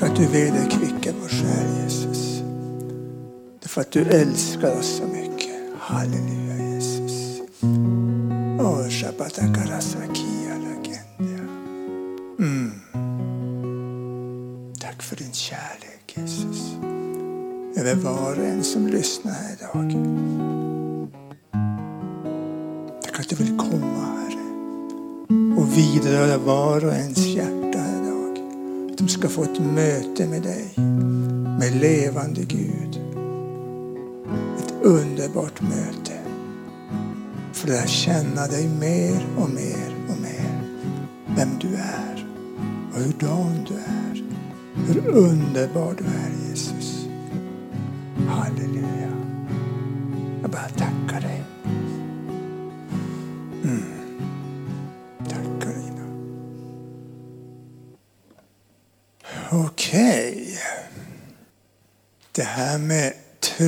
Tack att du vederkvickar vår själ Jesus. Därför att du älskar oss så mycket. Halleluja Jesus. Åh, Mm. Tack för din kärlek Jesus. Över var och en som lyssnar här idag. Tack att du vill komma Herre. Och vidröra var och ens hjärta de ska få ett möte med dig. Med levande Gud. Ett underbart möte. För att lära känna dig mer och mer och mer. Vem du är. Och hurdan du är. Hur underbar du är Jesus.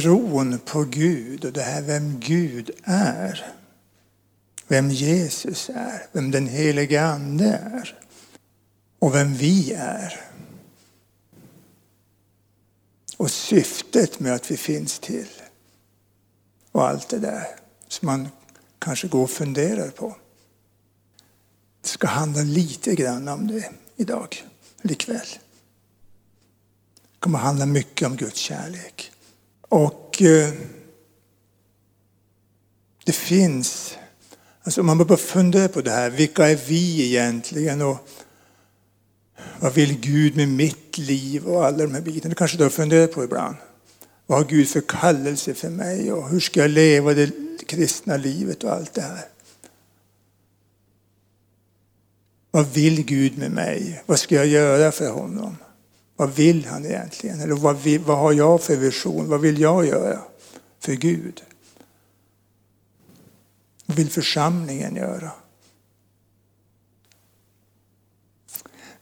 Tron på Gud och det här vem Gud är. Vem Jesus är, vem den helige Ande är och vem vi är. Och syftet med att vi finns till. Och allt det där som man kanske går och funderar på. Det ska handla lite grann om det idag, eller ikväll. Det kommer handla mycket om Guds kärlek. Och eh, det finns, alltså om man börjar fundera på det här, vilka är vi egentligen? Och vad vill Gud med mitt liv och alla de här bitarna? Det kanske du har funderat på ibland. Vad har Gud för kallelse för mig och hur ska jag leva det kristna livet och allt det här? Vad vill Gud med mig? Vad ska jag göra för honom? Vad vill han egentligen? Eller vad, vill, vad har jag för vision? Vad vill jag göra för Gud? Vad vill församlingen göra?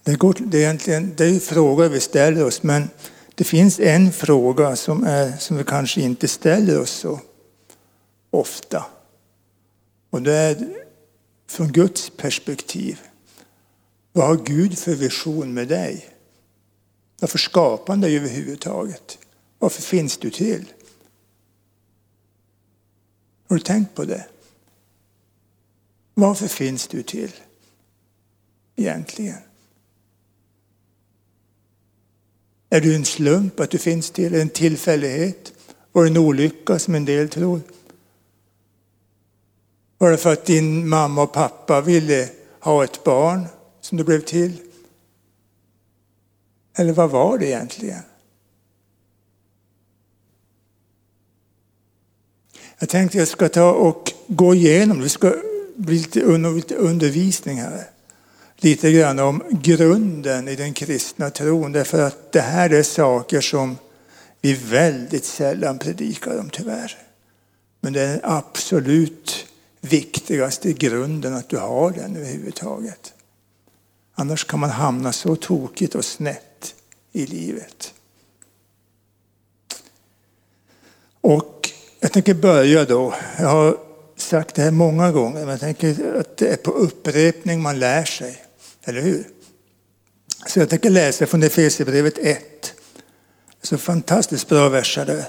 Det, går, det, är egentligen, det är frågor vi ställer oss, men det finns en fråga som, är, som vi kanske inte ställer oss så ofta. Och det är från Guds perspektiv. Vad har Gud för vision med dig? Varför skapar han dig överhuvudtaget? Varför finns du till? Har du tänkt på det? Varför finns du till? Egentligen. Är du en slump att du finns till? En tillfällighet? Var det en olycka som en del tror? Var det för att din mamma och pappa ville ha ett barn som du blev till? Eller vad var det egentligen? Jag tänkte jag ska ta och gå igenom, det ska bli lite undervisning här. Lite grann om grunden i den kristna tron. Därför att det här är saker som vi väldigt sällan predikar om tyvärr. Men det är den absolut viktigaste grunden att du har den överhuvudtaget. Annars kan man hamna så tokigt och snett i livet. Och jag tänker börja då. Jag har sagt det här många gånger, men jag tänker att det är på upprepning man lär sig. Eller hur? Så jag tänker läsa från Efesierbrevet 1. Så fantastiskt bra verser där.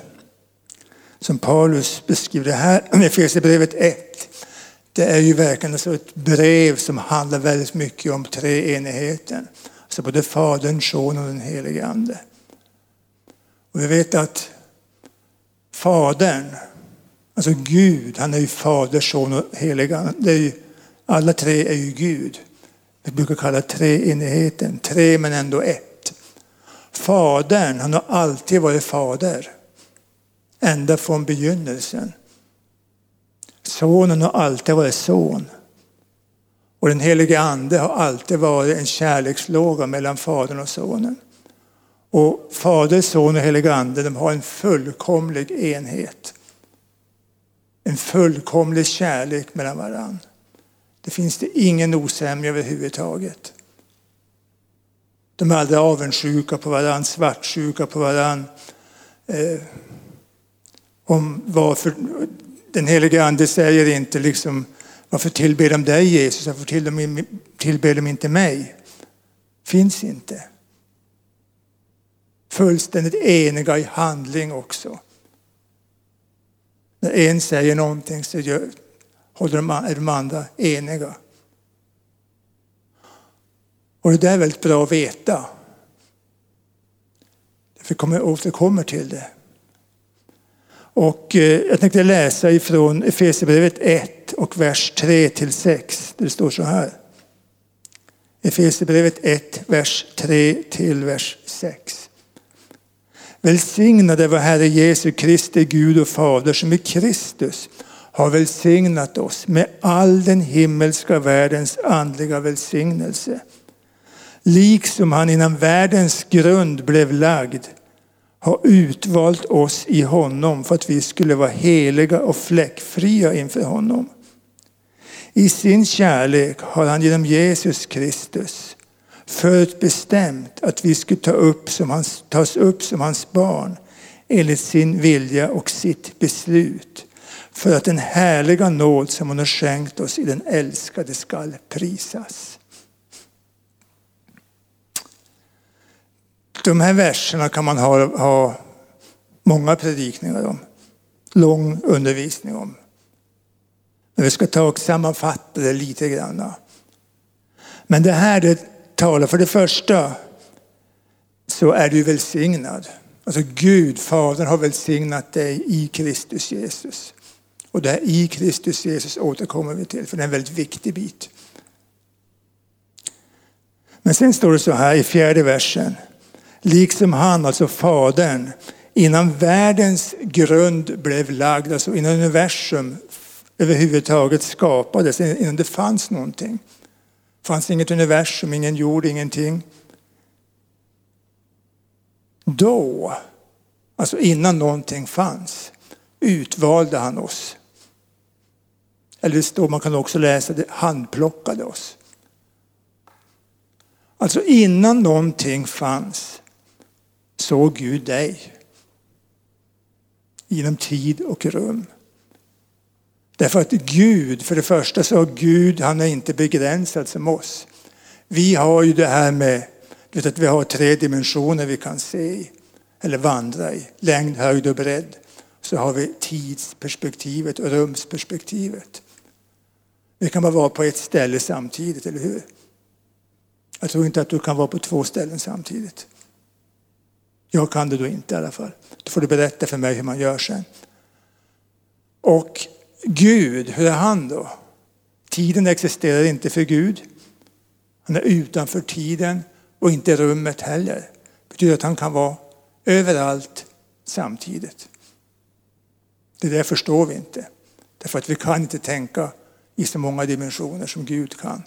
Som Paulus beskriver det här, Efesierbrevet 1. Det är ju verkligen alltså ett brev som handlar väldigt mycket om treenigheten. Alltså både Fadern, Sonen och den helige Ande. Och vi vet att Fadern, alltså Gud, han är ju Fader, Son och helig Ande. alla tre är ju Gud. Vi brukar kalla treenigheten, tre men ändå ett. Fadern, han har alltid varit fader. Ända från begynnelsen. Sonen har alltid varit son. Och den helige ande har alltid varit en kärlekslåga mellan fadern och sonen. Och fader, son och helige ande de har en fullkomlig enhet. En fullkomlig kärlek mellan varandra. Det finns det ingen osämja överhuvudtaget. De är aldrig avundsjuka på varandra, svartsjuka på varandra. Eh, om varför, den helige Ande säger inte liksom varför tillber de dig Jesus, varför tillber de inte mig? Finns inte. fullständigt eniga i handling också. När en säger någonting så gör, håller de, är de andra eniga. Och det där är väldigt bra att veta. Vi kommer, återkommer till det. Och eh, jag tänkte läsa ifrån Efesierbrevet 1 och vers 3 till 6. Det står så här. Efesierbrevet 1, vers 3 till vers 6. Välsignade vår Herre Jesu Kristi Gud och Fader som i Kristus har välsignat oss med all den himmelska världens andliga välsignelse. Liksom han innan världens grund blev lagd har utvalt oss i honom för att vi skulle vara heliga och fläckfria inför honom. I sin kärlek har han genom Jesus Kristus förutbestämt att vi skulle ta upp som hans, tas upp som hans barn enligt sin vilja och sitt beslut för att den härliga nåd som hon har skänkt oss i den älskade skall prisas. De här verserna kan man ha, ha många predikningar om, lång undervisning om. Men vi ska ta och sammanfatta det lite grann. Men det här det talar för det första så är du välsignad. Alltså Gud, Fadern har välsignat dig i Kristus Jesus. Och det här i Kristus Jesus återkommer vi till, för det är en väldigt viktig bit. Men sen står det så här i fjärde versen. Liksom han, alltså Fadern, innan världens grund blev lagd, alltså innan universum överhuvudtaget skapades, innan det fanns någonting. Det fanns inget universum, ingen jord, ingenting. Då, alltså innan någonting fanns, utvalde han oss. Eller det står, man kan också läsa det, handplockade oss. Alltså innan någonting fanns såg Gud dig. Genom tid och rum. Därför att Gud, för det första så har Gud, han är inte begränsad som oss. Vi har ju det här med vet att vi har tre dimensioner vi kan se i, eller vandra i. Längd, höjd och bredd. Så har vi tidsperspektivet och rumsperspektivet. Vi kan bara vara på ett ställe samtidigt, eller hur? Jag tror inte att du kan vara på två ställen samtidigt. Jag kan det då inte i alla fall. Då får du berätta för mig hur man gör sen. Och Gud, hur är han då? Tiden existerar inte för Gud. Han är utanför tiden och inte rummet heller. Det betyder att han kan vara överallt samtidigt. Det där förstår vi inte. Därför att vi kan inte tänka i så många dimensioner som Gud kan.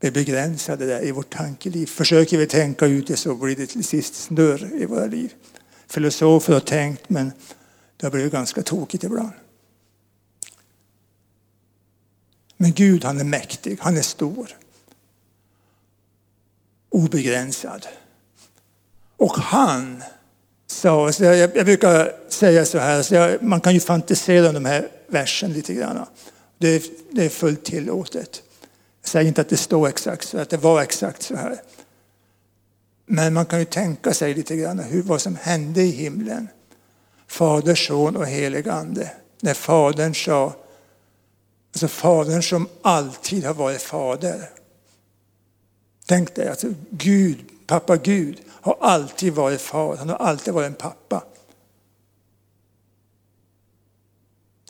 Vi är begränsade där i vårt tankeliv. Försöker vi tänka ut det så blir det till sist snurr i våra liv. Filosofer har tänkt men det har blivit ganska tokigt ibland. Men Gud han är mäktig, han är stor. Obegränsad. Och han sa, så jag, jag brukar säga så här, så jag, man kan ju fantisera om de här versen lite grann. Det, det är fullt tillåtet. Jag säger inte att det står exakt så, att det var exakt så här. Men man kan ju tänka sig lite grann hur, vad som hände i himlen. Fader, son och helig ande. När fadern sa Alltså Fadern som alltid har varit fader. Tänk dig, alltså Gud, pappa Gud har alltid varit far, han har alltid varit en pappa.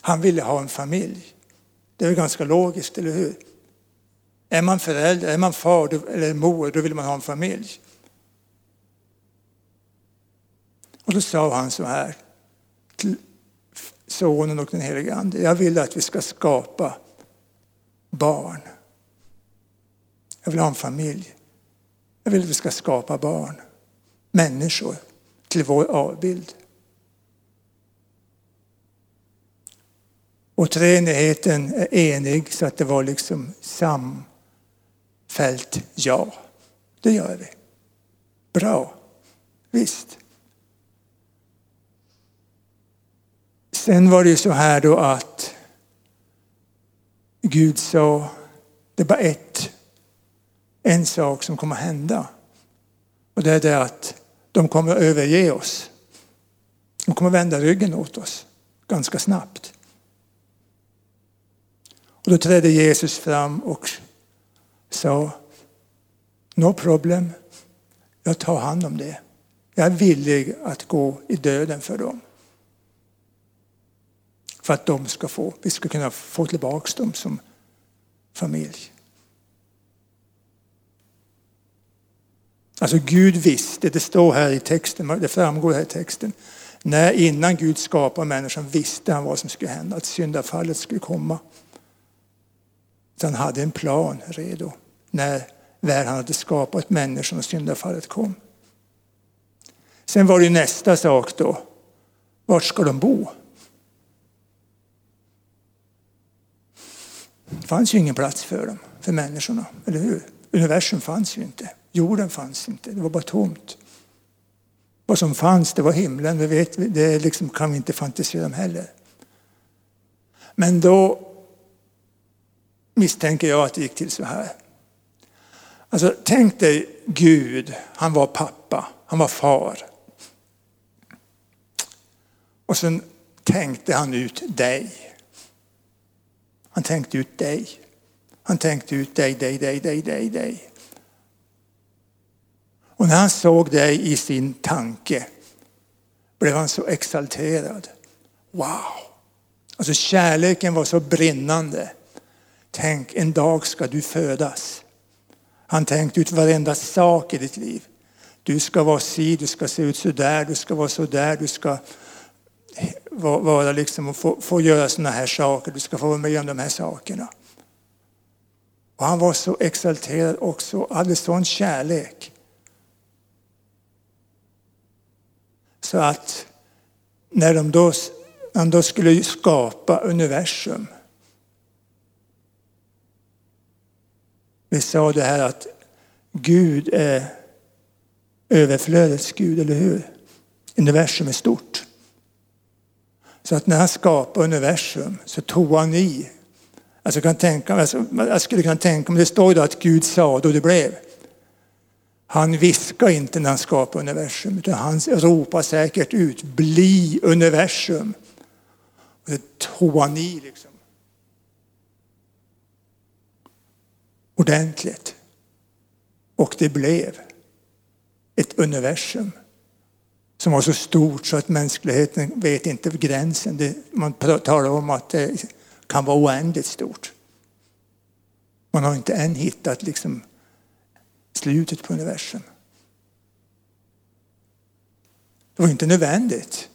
Han ville ha en familj. Det är ganska logiskt, eller hur? Är man förälder, är man far eller mor, då vill man ha en familj. Och då sa han så här Sonen och den helige Ande. Jag vill att vi ska skapa barn. Jag vill ha en familj. Jag vill att vi ska skapa barn. Människor till vår avbild. Och treenigheten är enig så att det var liksom samfällt ja. Det gör vi. Bra. Visst. Sen var det ju så här då att Gud sa, det är bara ett, en sak som kommer att hända. Och det är det att De kommer att överge oss. De kommer att vända ryggen åt oss ganska snabbt. Och då trädde Jesus fram och sa No problem, jag tar hand om det. Jag är villig att gå i döden för dem. För att de ska få, vi ska kunna få tillbaka dem som familj. Alltså Gud visste, det står här i texten, det framgår här i texten. När innan Gud skapade människan visste han vad som skulle hända, att syndafallet skulle komma. Så han hade en plan redo när väl han hade skapat människan och syndafallet kom. Sen var det nästa sak då. Vart ska de bo? Det fanns ju ingen plats för dem, för människorna, eller hur? Universum fanns ju inte. Jorden fanns inte, det var bara tomt. Vad som fanns, det var himlen. Det, vet, det liksom kan vi inte fantisera om heller. Men då misstänker jag att det gick till så här. Alltså, tänk dig Gud, han var pappa, han var far. Och sen tänkte han ut dig. Han tänkte ut dig. Han tänkte ut dig, dig, dig, dig, dig, dig. Och när han såg dig i sin tanke blev han så exalterad. Wow! Alltså kärleken var så brinnande. Tänk, en dag ska du födas. Han tänkte ut varenda sak i ditt liv. Du ska vara si, du ska se ut så där, du ska vara så där, du ska vara liksom och få, få göra sådana här saker, du ska få vara med om de här sakerna. Och han var så exalterad också, hade sån kärlek. Så att när de då, han då skulle skapa universum. Vi sa det här att Gud är överflödets Gud, eller hur? Universum är stort. Så att när han skapade universum så tog han i. Alltså jag, kan tänka, alltså jag skulle kunna tänka mig, det står ju att Gud sa då det blev. Han viskar inte när han skapar universum utan han ropar säkert ut bli universum. Och det tog han i liksom. Ordentligt. Och det blev ett universum som var så stort så att mänskligheten vet inte gränsen. Det, man talar om att det kan vara oändligt stort. Man har inte än hittat liksom slutet på universum. Det var inte nödvändigt.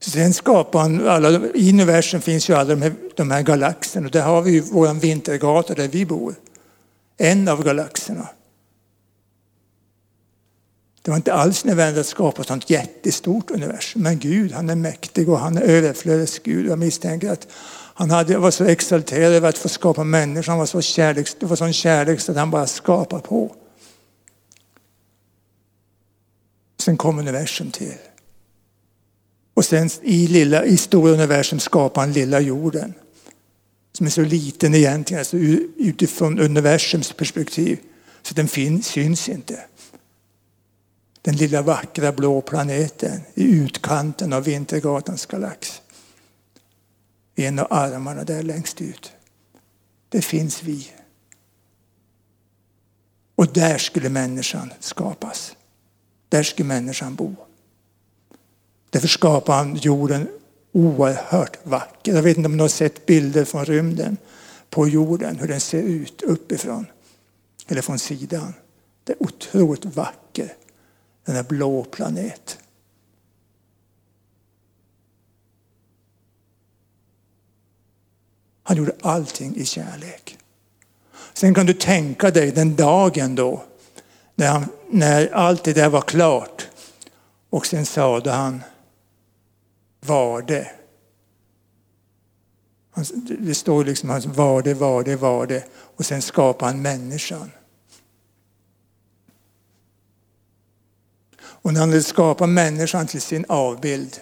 Sen skapade han alla, i universum finns ju alla de här, de här galaxerna och där har vi ju vår vintergata där vi bor. En av galaxerna. Det var inte alls nödvändigt att skapa ett sånt jättestort universum. Men Gud, han är mäktig och han är överflödets Gud. Jag misstänker att han hade, var så exalterad över att få skapa människor. Han var så kärlek, det var sån kärlek så att han bara skapade på. Sen kom universum till. Och sen i, lilla, i stora universum skapade han lilla jorden. Som är så liten egentligen, alltså utifrån universums perspektiv. Så den finns, syns inte. Den lilla vackra blå planeten i utkanten av Vintergatans galax i en av armarna där längst ut. Det finns vi. Och där skulle människan skapas. Där skulle människan bo. Därför skapade han jorden oerhört vacker. Jag vet inte om ni har sett bilder från rymden på jorden, hur den ser ut uppifrån eller från sidan. Det är otroligt vacker, den blå planet. Han gjorde allting i kärlek. Sen kan du tänka dig den dagen då när, han, när allt det där var klart. Och sen sade han, var det. Det står liksom var det, var det, var det. Och sen skapade han människan. Och när han hade skapat människan till sin avbild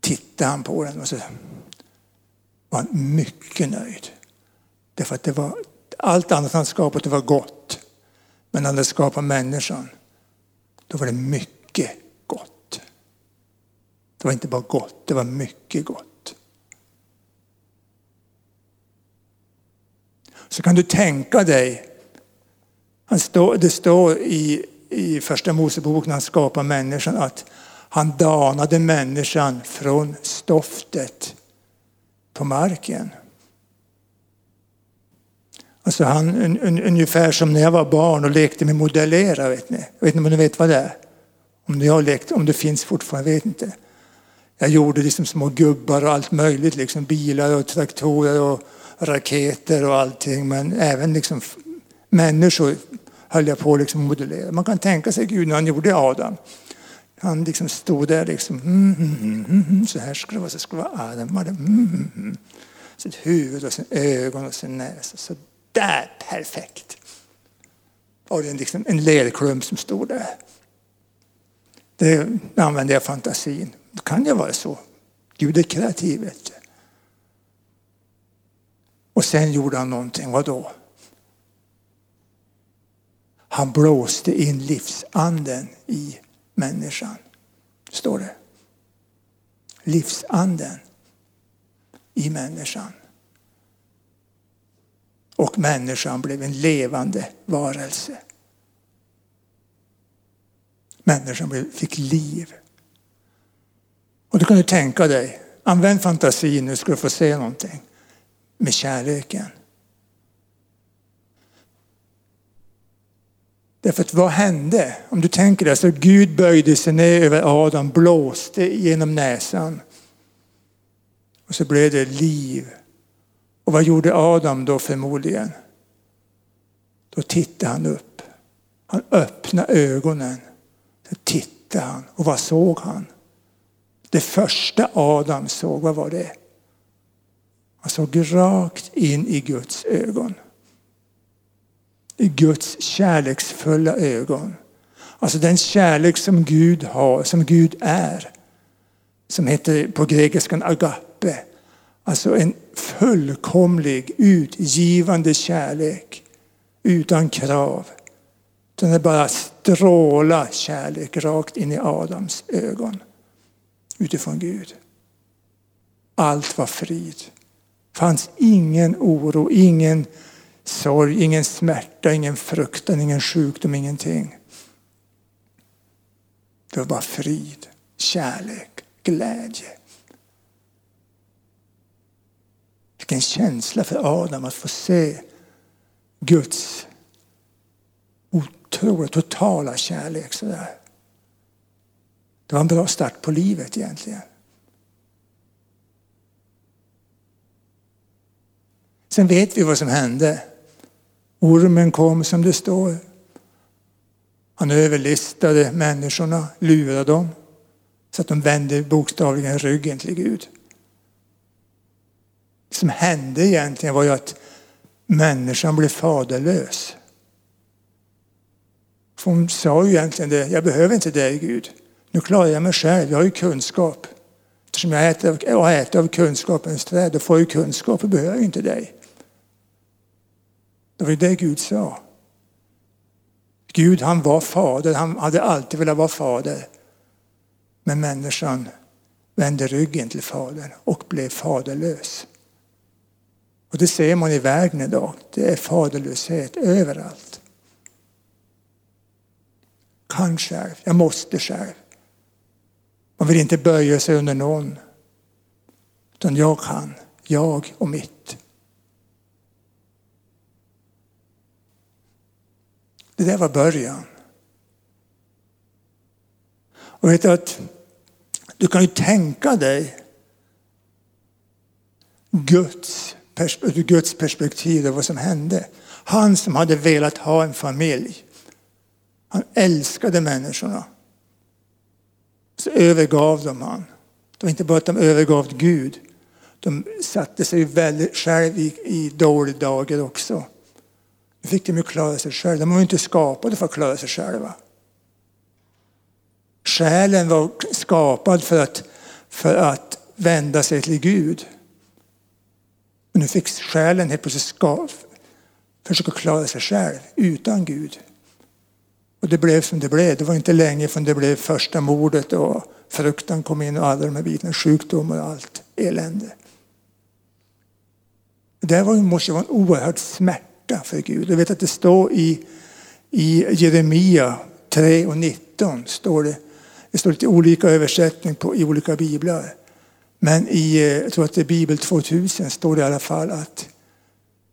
tittade han på den och så var han mycket nöjd. Därför att det var, allt annat han skapat det var gott. Men när han hade skapat människan, då var det mycket gott. Det var inte bara gott, det var mycket gott. Så kan du tänka dig, det står i, i första Mosebok när han skapar människan att han danade människan från stoftet på marken. Alltså han, un, un, ungefär som när jag var barn och lekte med modellera. Vet ni. Jag vet inte om ni vet vad det är? Om det, har lekt, om det finns fortfarande, jag vet inte. Jag gjorde liksom små gubbar och allt möjligt, liksom bilar och traktorer och raketer och allting. Men även liksom människor höll jag på liksom modellera. Man kan tänka sig Gud när han gjorde Adam. Han liksom stod där liksom, mm, mm, mm, så här skulle det vara, så skulle det vara Adam. Mm, sitt huvud och sin ögon och sin näsa. Så där, perfekt. Och det är liksom en lerklump som stod där. Det använder jag fantasin. Det kan ju vara så. Gud är kreativ, vet du. Och sen gjorde han någonting, vad då? Han blåste in livsanden i människan, står det. Livsanden i människan. Och människan blev en levande varelse. Människan fick liv. Och du kan du tänka dig, använd fantasin nu ska du få se någonting med kärleken. Därför att vad hände? Om du tänker dig, så Gud böjde sig ner över Adam, blåste genom näsan. Och så blev det liv. Och vad gjorde Adam då förmodligen? Då tittade han upp. Han öppnade ögonen. Då tittade han. Och vad såg han? Det första Adam såg, vad var det? Han såg rakt in i Guds ögon. I Guds kärleksfulla ögon. Alltså den kärlek som Gud har, som Gud är. Som heter på grekiskan agape. Alltså en fullkomlig, utgivande kärlek utan krav. Den är bara stråla kärlek rakt in i Adams ögon utifrån Gud. Allt var frid. Det fanns ingen oro, ingen sorg, ingen smärta, ingen fruktan, ingen sjukdom, ingenting. Det var bara frid, kärlek, glädje. Vilken känsla för Adam att få se Guds otroliga, totala kärlek. Sådär. Det var en bra start på livet egentligen. Sen vet vi vad som hände. Ormen kom som det står. Han överlistade människorna, lurade dem så att de vände bokstavligen ryggen till Gud. Det som hände egentligen var ju att människan blev faderlös. För hon sa ju egentligen det, jag behöver inte dig Gud. Nu klarar jag mig själv, jag har ju kunskap. Eftersom jag äter, jag äter av kunskapens träd, då får jag ju kunskap och behöver inte dig. Det var ju det Gud sa. Gud han var fader, han hade alltid velat vara fader. Men människan vände ryggen till fadern och blev faderlös. Och det ser man i världen idag. Det är faderlöshet överallt. Kan själv, jag måste själv. Man vill inte böja sig under någon. Utan jag kan, jag och mitt. Det där var början. Och vet du att du kan ju tänka dig Guds, Guds perspektiv och vad som hände. Han som hade velat ha en familj. Han älskade människorna. Så övergav de han. Det var inte bara att de övergav Gud. De satte sig väldigt själv i, i dåliga dagar också. Nu fick de ju klara sig själva. De var ju inte skapade för att klara sig själva. Själen var skapad för att, för att vända sig till Gud. Men nu fick själen helt plötsligt ska, försöka klara sig själv utan Gud. Och det blev som det blev. Det var inte länge från det blev första mordet och fruktan kom in och alla de här bitarna, sjukdomar och allt elände. Det var, måste vara en oerhörd smärta för Gud. Jag vet att det står i, i Jeremia 3 och 19. Står det, det står lite olika översättning på, i olika biblar. Men i, eh, jag tror att det är Bibel 2000 står det i alla fall att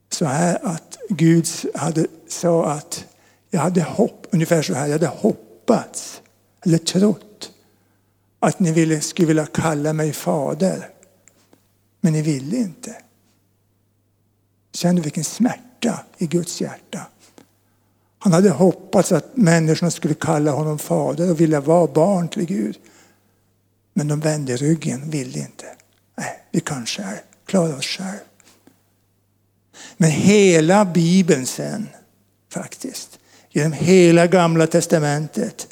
så här att Gud hade, sa att jag hade hopp, ungefär så här, jag hade hoppats eller trott att ni ville, skulle vilja kalla mig fader. Men ni ville inte. Känner du vilken smärta i Guds hjärta. Han hade hoppats att människorna skulle kalla honom fader och vilja vara barn till Gud. Men de vände ryggen, ville inte. Nej, vi kan själv, klara oss själv. Men hela Bibeln sen, faktiskt, genom hela gamla testamentet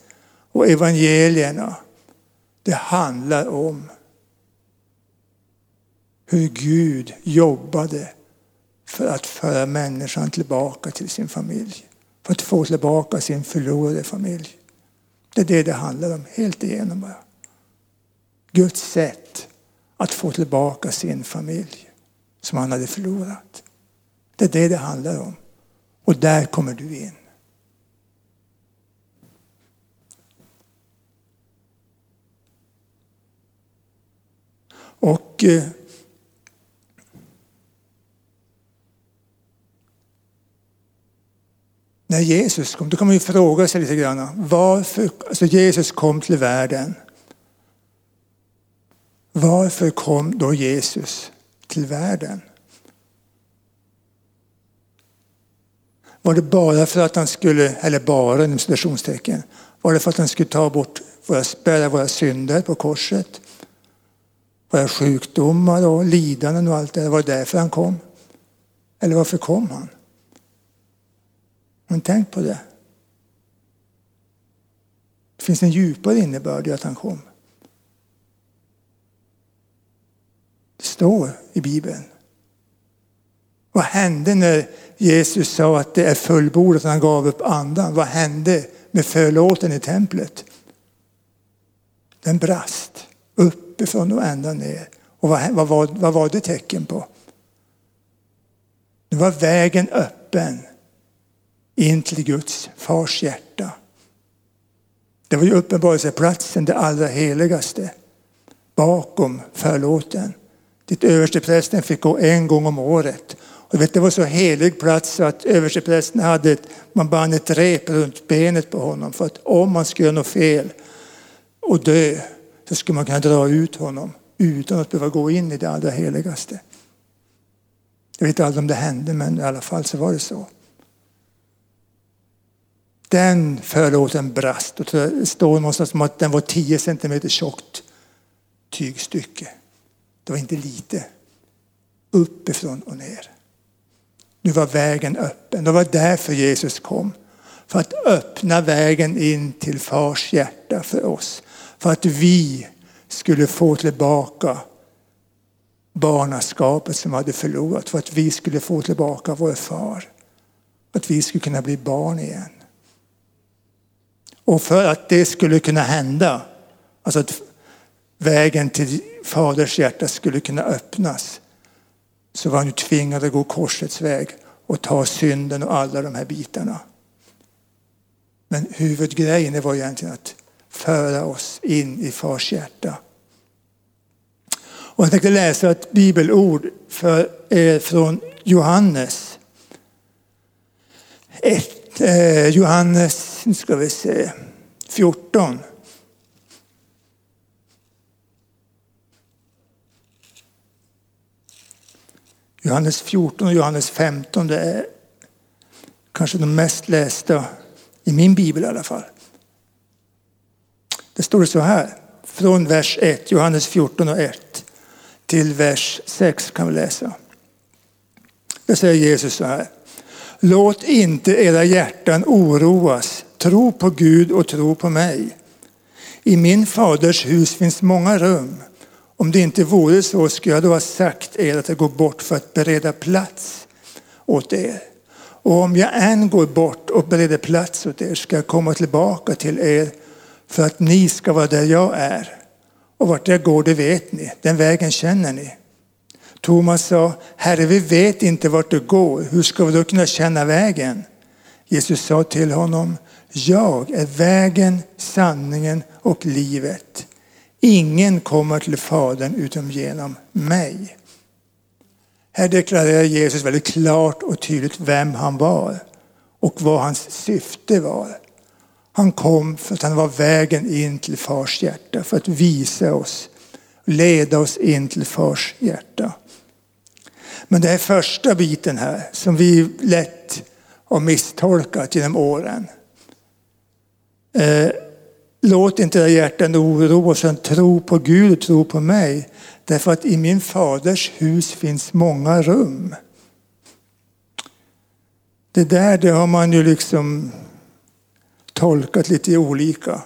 och evangelierna, det handlar om hur Gud jobbade för att föra människan tillbaka till sin familj. För att få tillbaka sin förlorade familj. Det är det det handlar om, helt igenom bara. Guds sätt att få tillbaka sin familj som han hade förlorat. Det är det det handlar om. Och där kommer du in. Och eh, när Jesus kom, då kan man ju fråga sig lite grann varför alltså Jesus kom till världen. Varför kom då Jesus till världen? Var det bara för att han skulle, eller bara inom citationstecken, var det för att han skulle ta bort våra, bära våra synder på korset? Våra sjukdomar och lidanden och allt det Var det därför han kom? Eller varför kom han? Men tänk på det. Det finns en djupare innebörd i att han kom. Det står i Bibeln. Vad hände när Jesus sa att det är fullbordat och han gav upp andan? Vad hände med förlåten i templet? Den brast uppifrån och ända ner. Och vad, vad, vad, vad var det tecken på? Nu var vägen öppen in till Guds fars hjärta. Det var ju uppenbarelseplatsen, det allra heligaste, bakom förlåten. Dit översteprästen fick gå en gång om året. Och vet, det var så helig plats att översteprästen hade ett, man band ett rep runt benet på honom för att om man skulle göra något fel och dö så skulle man kunna dra ut honom utan att behöva gå in i det allra heligaste. Jag vet aldrig om det hände men i alla fall så var det så. Den förlåten brast och det står någonstans om att den var 10 centimeter tjockt tygstycke. Det var inte lite. Uppifrån och ner. Nu var vägen öppen. Det var därför Jesus kom. För att öppna vägen in till fars hjärta för oss. För att vi skulle få tillbaka barnaskapet som hade förlorat. För att vi skulle få tillbaka vår far. Att vi skulle kunna bli barn igen. Och för att det skulle kunna hända, alltså att vägen till faders hjärta skulle kunna öppnas, så var han tvingad att gå korsets väg och ta synden och alla de här bitarna. Men huvudgrejen var egentligen att föra oss in i fars hjärta. Och jag tänkte läsa ett bibelord för er från Johannes. 1 eh, Johannes, nu ska vi se, 14. Johannes 14 och Johannes 15 det är kanske de mest lästa i min bibel i alla fall. Det står så här, från vers 1, Johannes 14 och 1 till vers 6 kan vi läsa. Där säger Jesus så här. Låt inte era hjärtan oroas. Tro på Gud och tro på mig. I min faders hus finns många rum. Om det inte vore så skulle jag då ha sagt er att jag går bort för att bereda plats åt er. Och om jag än går bort och bereder plats åt er ska jag komma tillbaka till er för att ni ska vara där jag är. Och vart jag går det vet ni, den vägen känner ni. Thomas sa, Herre vi vet inte vart du går, hur ska vi då kunna känna vägen? Jesus sa till honom, jag är vägen, sanningen och livet. Ingen kommer till Fadern utom genom mig. Här deklarerar Jesus väldigt klart och tydligt vem han var och vad hans syfte var. Han kom för att han var vägen in till fars hjärta, för att visa oss, leda oss in till fars hjärta. Men det är första biten här som vi lätt har misstolkat genom åren. Eh, låt inte era hjärtan oroa utan tro på Gud och tro på mig. Därför att i min faders hus finns många rum. Det där det har man ju liksom tolkat lite olika.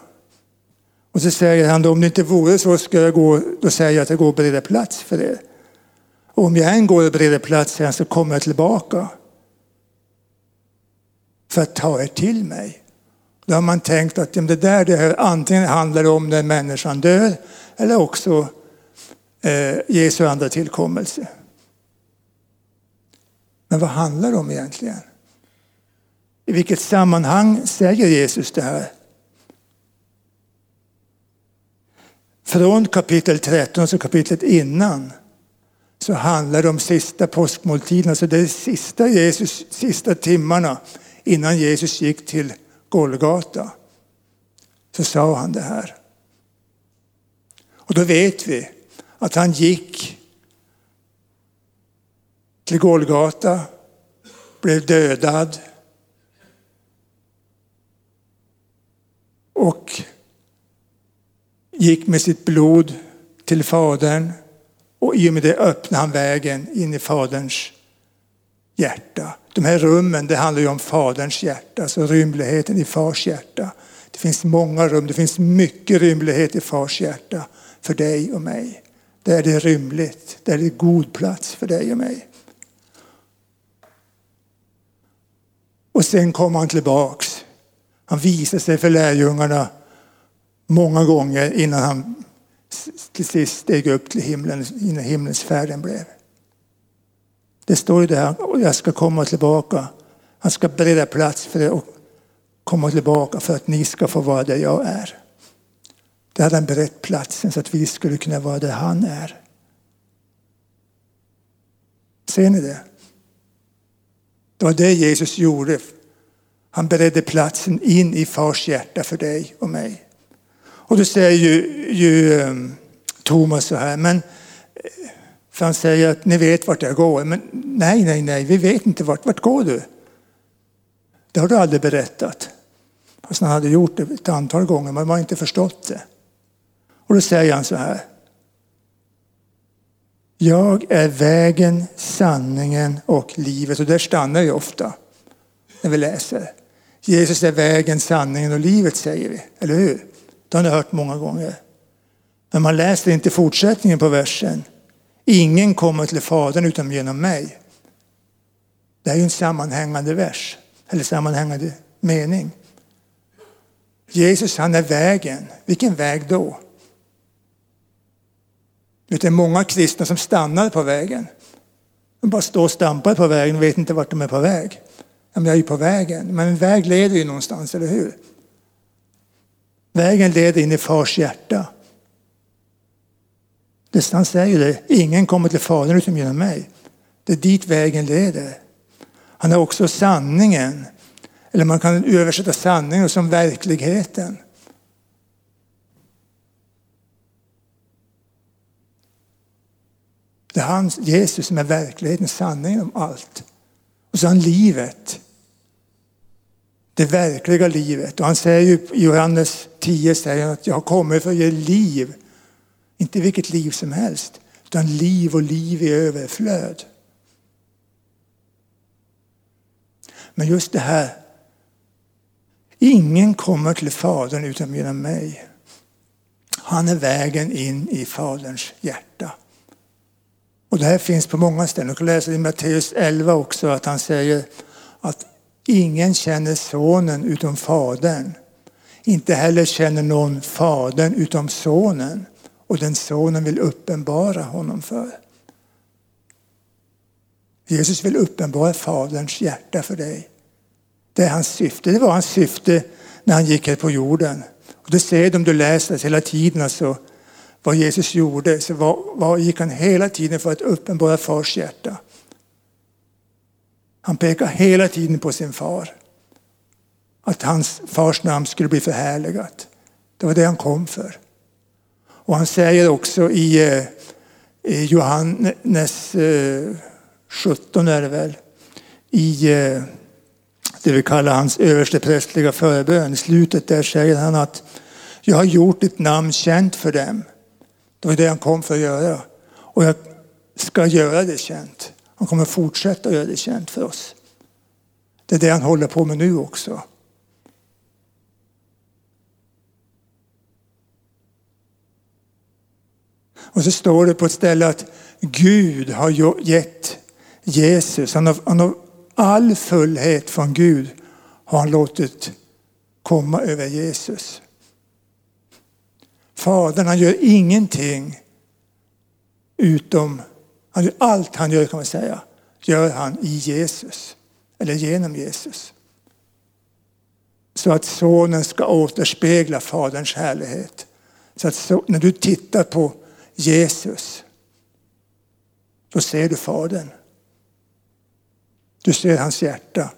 Och så säger han då, om det inte vore så ska jag gå, då säger jag att jag går och bereder plats för er. Och om jag än går och bereder plats här så kommer jag tillbaka. För att ta er till mig. Då har man tänkt att det där det här, antingen handlar om när människan dör eller också eh, Jesu andra tillkommelse. Men vad handlar det om egentligen? I vilket sammanhang säger Jesus det här? Från kapitel 13, så kapitlet innan, så handlar det om sista påskmåltiden, alltså det sista, Jesus, sista timmarna innan Jesus gick till Golgata. Så sa han det här. Och då vet vi att han gick till Golgata, blev dödad och gick med sitt blod till Fadern och i och med det öppnar han vägen in i Faderns hjärta. De här rummen, det handlar ju om Faderns hjärta, alltså rymligheten i Fars hjärta. Det finns många rum, det finns mycket rymlighet i Fars hjärta för dig och mig. Där är det rymligt, där är det god plats för dig och mig. Och sen kom han tillbaks. Han visade sig för lärjungarna många gånger innan han till sist steg upp till himlen, innan himmelsfärden blev. Det står ju där, och jag ska komma tillbaka. Han ska bereda plats för det och komma tillbaka för att ni ska få vara där jag är. Där hade han berett platsen så att vi skulle kunna vara där han är. Ser ni det? Det var det Jesus gjorde. Han beredde platsen in i fars hjärta för dig och mig. Och då säger ju, ju ehm, Thomas så här, men eh, för han säger att ni vet vart jag går. Men nej, nej, nej, vi vet inte vart. Vart går du? Det har du aldrig berättat. Fast han hade gjort det ett antal gånger, men man har inte förstått det. Och då säger han så här. Jag är vägen, sanningen och livet. Och där stannar vi ofta när vi läser. Jesus är vägen, sanningen och livet säger vi, eller hur? Det har ni hört många gånger. Men man läser inte fortsättningen på versen. Ingen kommer till Fadern utom genom mig. Det är ju en sammanhängande vers, eller sammanhängande mening. Jesus han är vägen. Vilken väg då? Det är många kristna som stannar på vägen. De bara står och stampar på vägen och vet inte vart de är på väg. Men jag är ju på vägen, men en väg leder ju någonstans, eller hur? Vägen leder in i fars hjärta. Han säger det, ingen kommer till Fadern utom genom mig. Det är dit vägen leder. Han är också sanningen. Eller man kan översätta sanningen som verkligheten. Det är han, Jesus som är verkligheten, sanningen om allt. Och så har han livet. Det verkliga livet. Och han säger ju i Johannes 10 säger att jag har kommit för att ge liv inte vilket liv som helst, utan liv och liv i överflöd. Men just det här, ingen kommer till Fadern utan genom mig. Han är vägen in i Faderns hjärta. Och det här finns på många ställen. Du kan läsa i Matteus 11 också att han säger att Ingen känner sonen utom fadern. Inte heller känner någon fadern utom sonen och den sonen vill uppenbara honom för. Jesus vill uppenbara faderns hjärta för dig. Det är hans syfte. Det var hans syfte när han gick här på jorden. Och det ser du om du läser hela tiden alltså, vad Jesus gjorde. Så var, var, gick han hela tiden för att uppenbara fars hjärta. Han pekar hela tiden på sin far. Att hans fars namn skulle bli förhärligat. Det var det han kom för. Och han säger också i, eh, i Johannes eh, 17 är det väl, i eh, det vi kallar hans översteprästliga förbön. I slutet där säger han att jag har gjort ditt namn känt för dem. Det var det han kom för att göra. Och jag ska göra det känt. Han kommer fortsätta göra det känt för oss. Det är det han håller på med nu också. Och så står det på ett ställe att Gud har gett Jesus, han har, han har all fullhet från Gud har han låtit komma över Jesus. Fadern han gör ingenting utom, han gör allt han gör kan man säga, gör han i Jesus. Eller genom Jesus. Så att sonen ska återspegla faderns härlighet. Så att så, när du tittar på Jesus, då ser du Fadern. Du ser hans hjärta.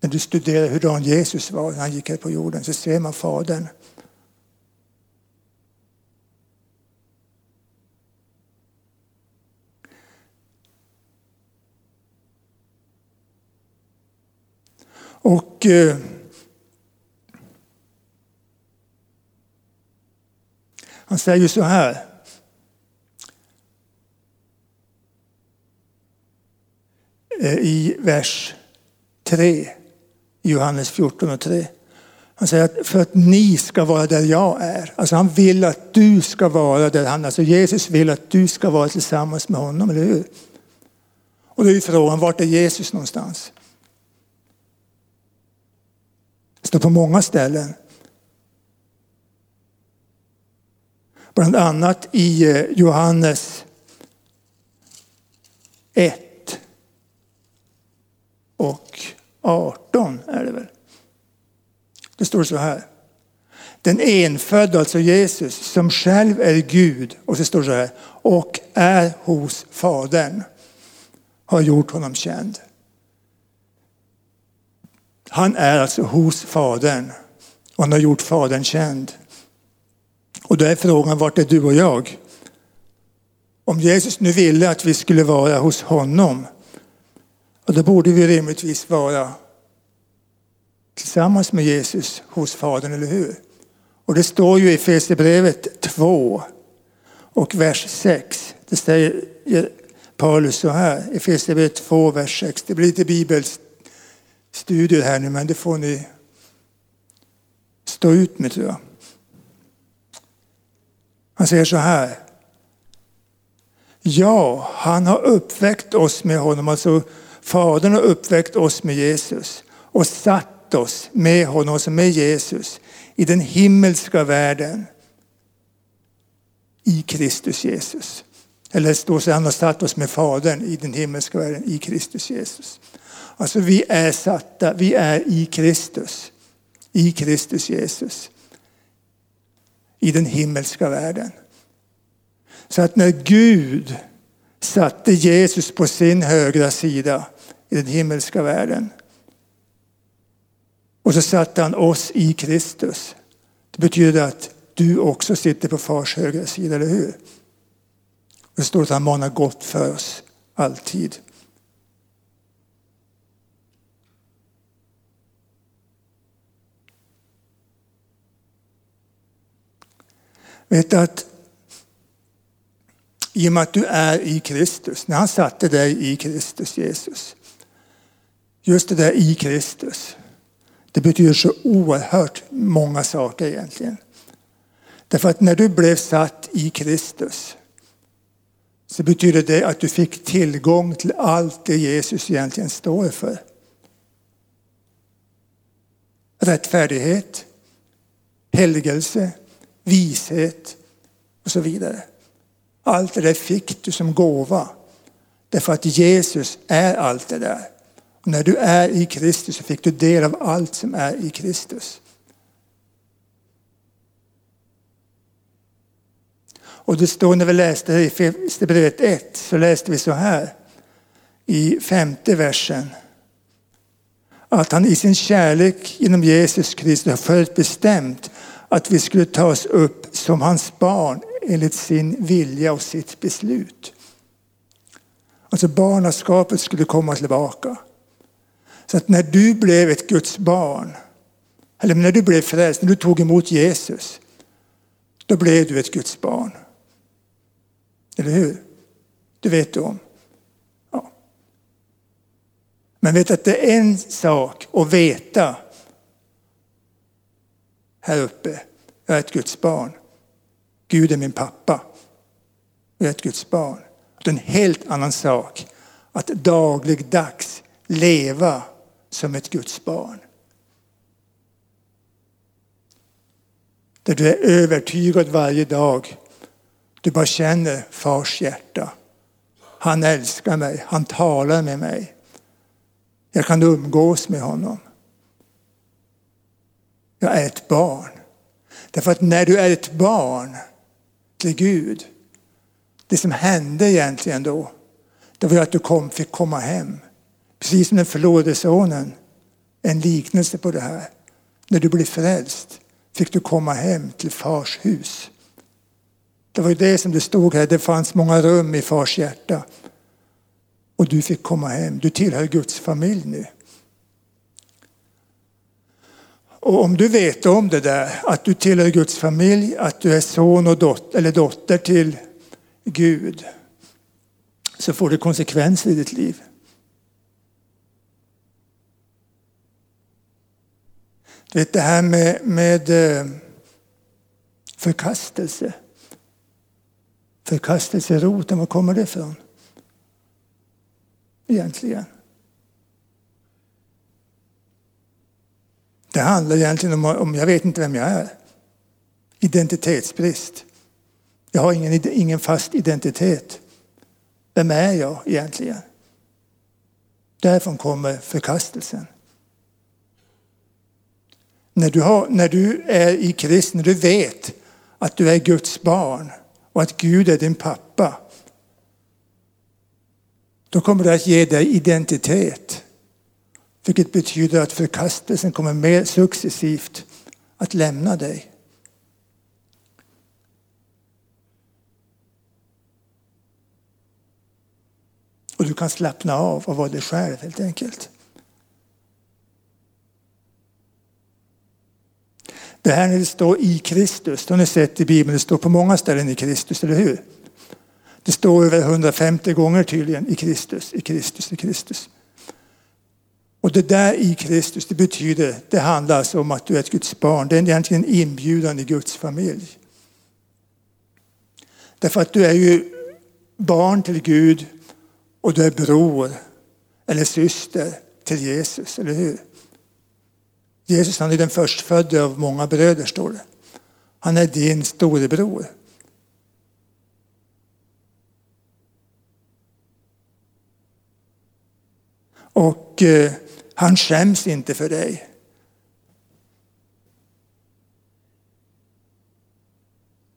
När du studerar hur Jesus var när han gick här på jorden så ser man Fadern. Och eh, Han säger så här. Eh, I vers 3 i Johannes 14 och 3. Han säger att för att ni ska vara där jag är. Alltså han vill att du ska vara där han är. Alltså Jesus vill att du ska vara tillsammans med honom, eller hur? Och då är frågan, vart är Jesus någonstans? Det står på många ställen. Bland annat i eh, Johannes 1 och 18 är det väl. Det står så här. Den enfödde, alltså Jesus, som själv är Gud, och så står det så här, och är hos Fadern, har gjort honom känd. Han är alltså hos Fadern och han har gjort Fadern känd. Och då är frågan, vart är du och jag? Om Jesus nu ville att vi skulle vara hos honom, och då borde vi rimligtvis vara tillsammans med Jesus hos Fadern, eller hur? Och det står ju i Efesierbrevet 2 och vers 6. Det säger Paulus så här, Efesierbrevet 2, vers 6. Det blir lite studier här nu, men det får ni stå ut med tror jag. Han säger så här. Ja, han har uppväckt oss med honom. Alltså Fadern har uppväckt oss med Jesus och satt oss med honom, alltså med Jesus, i den himmelska världen. I Kristus Jesus. Eller det står så han har satt oss med Fadern i den himmelska världen i Kristus Jesus. Alltså vi är satta, vi är i Kristus. I Kristus Jesus i den himmelska världen. Så att när Gud satte Jesus på sin högra sida i den himmelska världen och så satte han oss i Kristus. Det betyder att du också sitter på fars högra sida, eller hur? Det står att han manar gott för oss alltid. Vet du att i och med att du är i Kristus, när han satte dig i Kristus Jesus. Just det där i Kristus. Det betyder så oerhört många saker egentligen. Därför att när du blev satt i Kristus så betyder det att du fick tillgång till allt det Jesus egentligen står för. rättfärdighet, helgelse, vishet och så vidare. Allt det där fick du som gåva. Därför att Jesus är allt det där. Och när du är i Kristus så fick du del av allt som är i Kristus. Och det står när vi läste i Filipperbrevet 1 så läste vi så här i femte versen. Att han i sin kärlek genom Jesus Kristus har förutbestämt att vi skulle tas upp som hans barn enligt sin vilja och sitt beslut. Alltså barnaskapet skulle komma tillbaka. Så att när du blev ett Guds barn, eller när du blev frälst, när du tog emot Jesus, då blev du ett Guds barn. Eller hur? Det vet du om. Ja. Men vet att det är en sak att veta här uppe, jag är ett Guds barn. Gud är min pappa. Jag är ett Guds barn. Det är en helt annan sak att dagligdags leva som ett Guds barn. Där du är övertygad varje dag. Du bara känner fars hjärta. Han älskar mig, han talar med mig. Jag kan umgås med honom. Jag är ett barn. Därför att när du är ett barn till Gud, det som hände egentligen då, det var att du kom, fick komma hem. Precis som den förlorade sonen, en liknelse på det här. När du blev frälst fick du komma hem till fars hus. Det var ju det som det stod här, det fanns många rum i fars hjärta. Och du fick komma hem, du tillhör Guds familj nu. Och om du vet om det där, att du tillhör Guds familj, att du är son och dotter, eller dotter till Gud, så får det konsekvenser i ditt liv. Du vet det här med, med eh, förkastelse. Förkastelseroten, var kommer det ifrån? Egentligen. Det handlar egentligen om, om jag vet inte vem jag är. Identitetsbrist. Jag har ingen, ingen fast identitet. Vem är jag egentligen? Därifrån kommer förkastelsen. När du, har, när du är i Kristus, när du vet att du är Guds barn och att Gud är din pappa. Då kommer det att ge dig identitet. Vilket betyder att förkastelsen kommer mer successivt att lämna dig. Och du kan slappna av och vara dig själv helt enkelt. Det här när det står i Kristus, det har ni sett i Bibeln, det står på många ställen i Kristus, eller hur? Det står över 150 gånger tydligen i Kristus, i Kristus, i Kristus. Och det där i Kristus, det betyder, det handlar alltså om att du är ett Guds barn. Det är egentligen en inbjudan i Guds familj. Därför att du är ju barn till Gud och du är bror eller syster till Jesus, eller hur? Jesus han är den förstfödde av många bröder, står det. Han är din storebror. Och eh, han skäms inte för dig.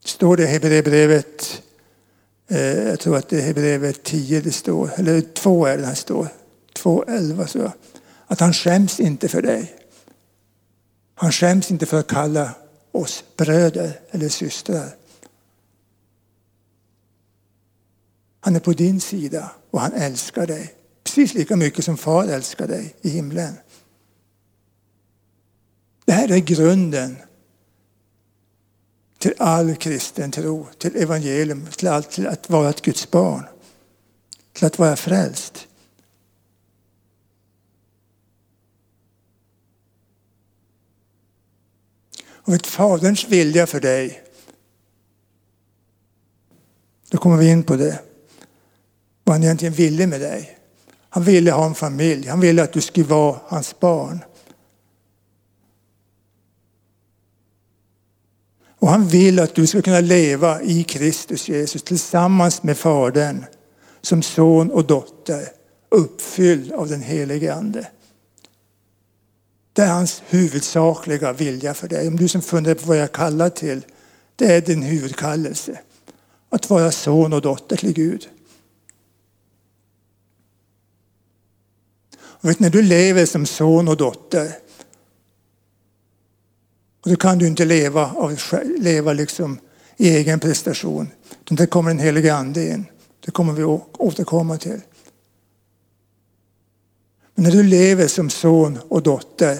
Står det i Hebreerbrevet, eh, jag tror att det är Hebreerbrevet 10 det står, eller 2 är det här står, 2.11 så att han skäms inte för dig. Han skäms inte för att kalla oss bröder eller systrar. Han är på din sida och han älskar dig. Precis lika mycket som far älskar dig i himlen. Det här är grunden till all kristen tro, till evangelium, till, allt, till att vara ett Guds barn, till att vara frälst. Och vet Faderns vilja för dig, då kommer vi in på det. Vad han egentligen ville med dig. Han ville ha en familj, han ville att du skulle vara hans barn. Och han vill att du ska kunna leva i Kristus Jesus tillsammans med Fadern som son och dotter, uppfylld av den helige Ande. Det är hans huvudsakliga vilja för dig. Om du som funderar på vad jag kallar till, det är din huvudkallelse. Att vara son och dotter till Gud. Vet, när du lever som son och dotter, och då kan du inte leva, av, leva liksom i egen prestation. Det där kommer den helige Ande in. Det kommer vi återkomma till. Men när du lever som son och dotter,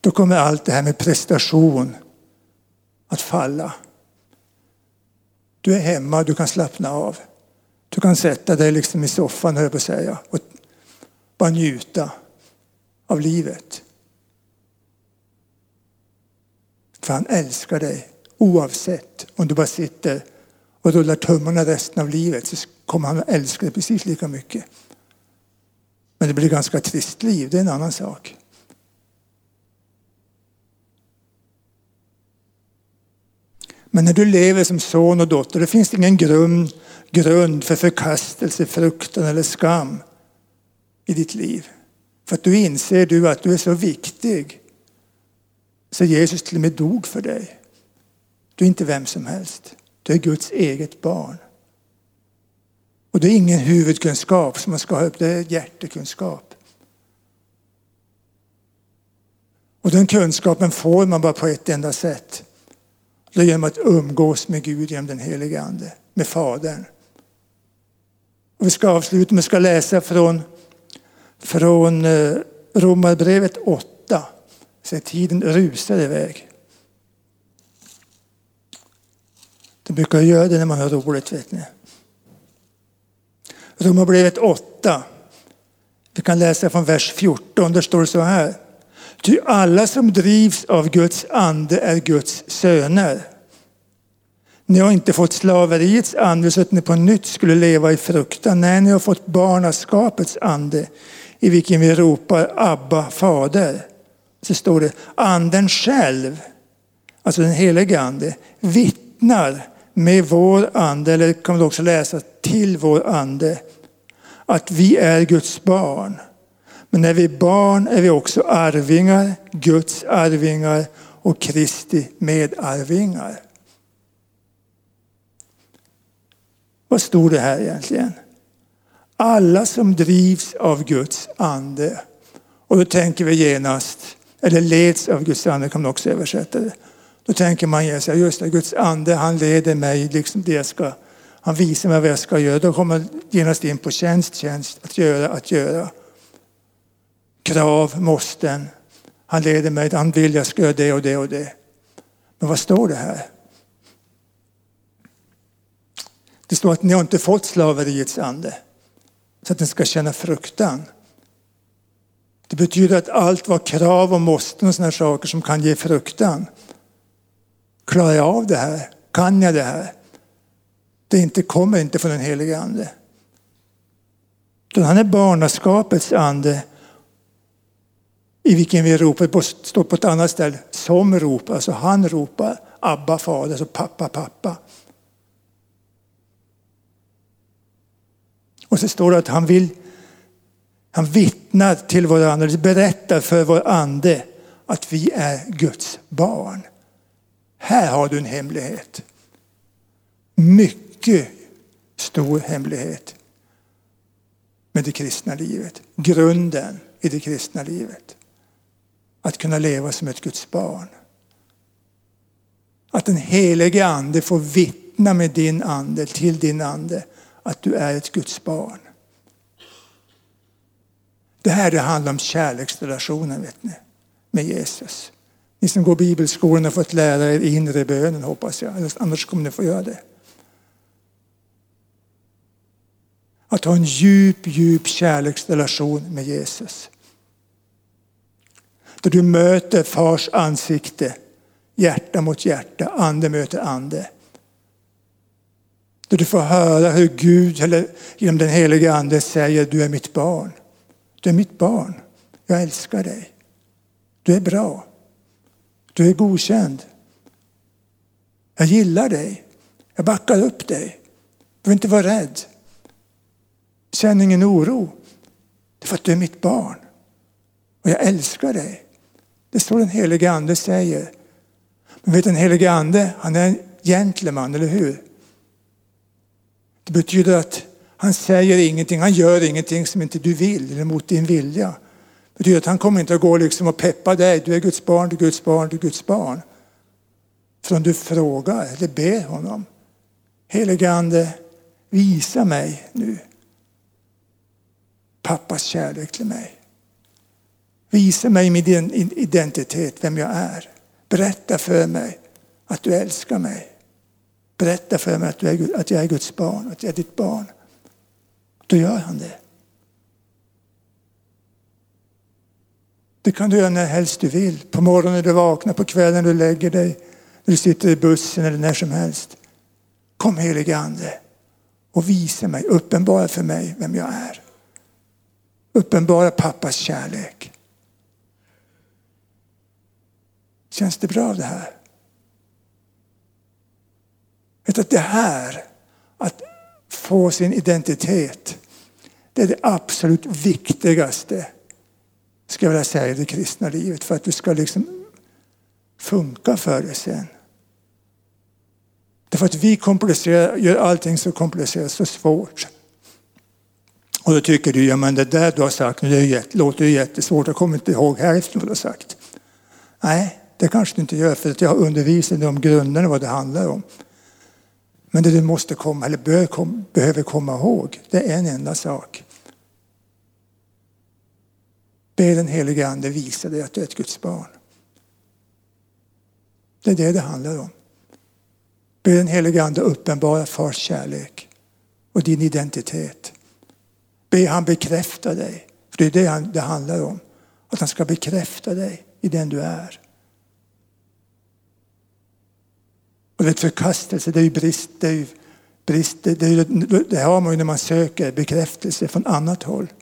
då kommer allt det här med prestation att falla. Du är hemma, du kan slappna av. Du kan sätta dig liksom i soffan, höll jag på att säga, och bara njuta av livet. För han älskar dig oavsett om du bara sitter och rullar tummarna resten av livet så kommer han att älska dig precis lika mycket. Men det blir ett ganska trist liv, det är en annan sak. Men när du lever som son och dotter, det finns ingen grund, grund för förkastelse, fruktan eller skam i ditt liv. För att du inser du att du är så viktig. Så Jesus till och med dog för dig. Du är inte vem som helst. Du är Guds eget barn. Och det är ingen huvudkunskap som man ska ha upp, det är hjärtekunskap. Och den kunskapen får man bara på ett enda sätt. Det är genom att umgås med Gud genom den helige Ande, med Fadern. Och vi ska avsluta med att läsa från, från eh, Romarbrevet 8. Så tiden rusar iväg. Det brukar göra det när man har roligt, vet ni. Romarbrevet 8. Vi kan läsa från vers 14. Där står det så här. Ty alla som drivs av Guds ande är Guds söner. Ni har inte fått slaveriets ande så att ni på nytt skulle leva i fruktan. Nej, ni har fått barnaskapets ande i vilken vi ropar Abba, Fader. Så står det, anden själv, alltså den helige ande, vittnar med vår ande, eller kan vi också läsa till vår ande, att vi är Guds barn. Men när vi är barn är vi också arvingar, Guds arvingar och Kristi medarvingar. Vad stod det här egentligen? Alla som drivs av Guds ande. Och då tänker vi genast, eller leds av Guds ande kan man också översätta det. Då tänker man just det, Guds ande han leder mig, liksom det jag ska, han visar mig vad jag ska göra. Då kommer man genast in på tjänst, tjänst, att göra, att göra. Krav, måsten. Han leder mig, han vill jag ska göra det och det och det. Men vad står det här? Det står att ni har inte fått slaveriets ande så att ni ska känna fruktan. Det betyder att allt vad krav och måsten och sådana saker som kan ge fruktan. Klarar jag av det här? Kan jag det här? Det inte kommer inte från den helige ande. han är barnaskapets ande i vilken vi ropar, det står på ett annat ställe, som ropar, alltså han ropar Abba fader, alltså pappa, pappa. Och så står det att han vill, han vittnar till vår ande, berättar för vår ande att vi är Guds barn. Här har du en hemlighet. Mycket stor hemlighet med det kristna livet. Grunden i det kristna livet. Att kunna leva som ett Guds barn. Att den helige ande får vittna med din ande, till din ande att du är ett Guds barn. Det här det handlar om kärleksrelationen vet ni, med Jesus. Ni som går bibelskolan har fått lära er inre bönen hoppas jag, annars kommer ni få göra det. Att ha en djup, djup kärleksrelation med Jesus. Där du möter fars ansikte, hjärta mot hjärta, ande möter ande. Där du får höra hur Gud eller genom den helige Ande säger du är mitt barn. Du är mitt barn. Jag älskar dig. Du är bra. Du är godkänd. Jag gillar dig. Jag backar upp dig. Du behöver inte vara rädd. Känn ingen oro. Det är för att du är mitt barn. Och jag älskar dig. Det står den helige ande säger. Men vet den helige ande, han är en gentleman, eller hur? Det betyder att han säger ingenting, han gör ingenting som inte du vill eller mot din vilja. Det betyder att han kommer inte att gå liksom och peppa dig. Du är Guds barn, du är Guds barn, du är Guds barn. Från du frågar eller ber honom. Helige Ande, visa mig nu pappas kärlek till mig. Visa mig min identitet, vem jag är. Berätta för mig att du älskar mig. Berätta för mig att, du är, att jag är Guds barn, att jag är ditt barn. Då gör han det. Det kan du göra när helst du vill. På morgonen när du vaknar, på kvällen när du lägger dig, när du sitter i bussen eller när som helst. Kom helige Ande och visa mig, uppenbara för mig vem jag är. Uppenbara pappas kärlek. Känns det bra det här? Vet att det här, att få sin identitet, det är det absolut viktigaste, ska jag vilja säga, i det kristna livet. För att du ska liksom funka för det sen. Därför att vi komplicerar, gör allting så komplicerat, så svårt. Och då tycker du, ja men det där du har sagt nu, det låter ju jättesvårt, jag kommer inte ihåg hälften vad du har sagt. Nej, det kanske du inte gör för att jag har undervisat dig om grunderna vad det handlar om. Men det du måste komma, eller bör, kom, behöver komma ihåg, det är en enda sak. Be den helige Ande visa dig att du är ett Guds barn. Det är det det handlar om. Be den helige Ande uppenbara fars kärlek och din identitet. Be han bekräfta dig. För det är det det handlar om. Att han ska bekräfta dig i den du är. Och vet, förkastelse, det är ju brist. Det, är ju brist det, är, det har man ju när man söker bekräftelse från annat håll.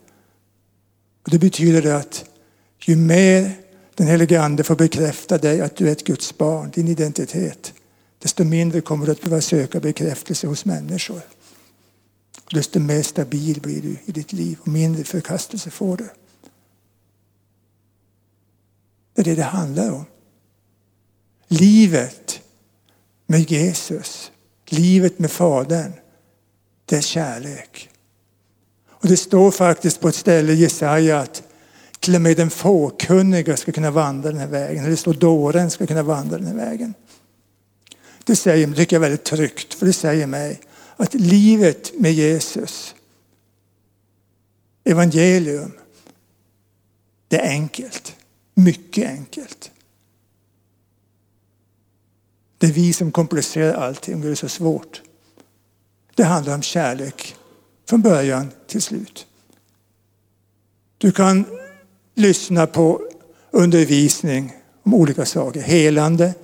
Och det betyder att ju mer den helige Ande får bekräfta dig att du är ett Guds barn, din identitet, desto mindre kommer du att behöva söka bekräftelse hos människor. Desto mer stabil blir du i ditt liv och mindre förkastelse får du. Det är det det handlar om. Livet med Jesus, livet med Fadern, det är kärlek. Och det står faktiskt på ett ställe i Jesaja att till och med den fåkunniga ska kunna vandra den här vägen. Eller det står dåren ska kunna vandra den här vägen. Det säger, det tycker jag är väldigt tryggt, för det säger mig att livet med Jesus, evangelium, det är enkelt. Mycket enkelt. Det är vi som komplicerar allting och gör det så svårt. Det handlar om kärlek från början till slut. Du kan lyssna på undervisning om olika saker. Helande.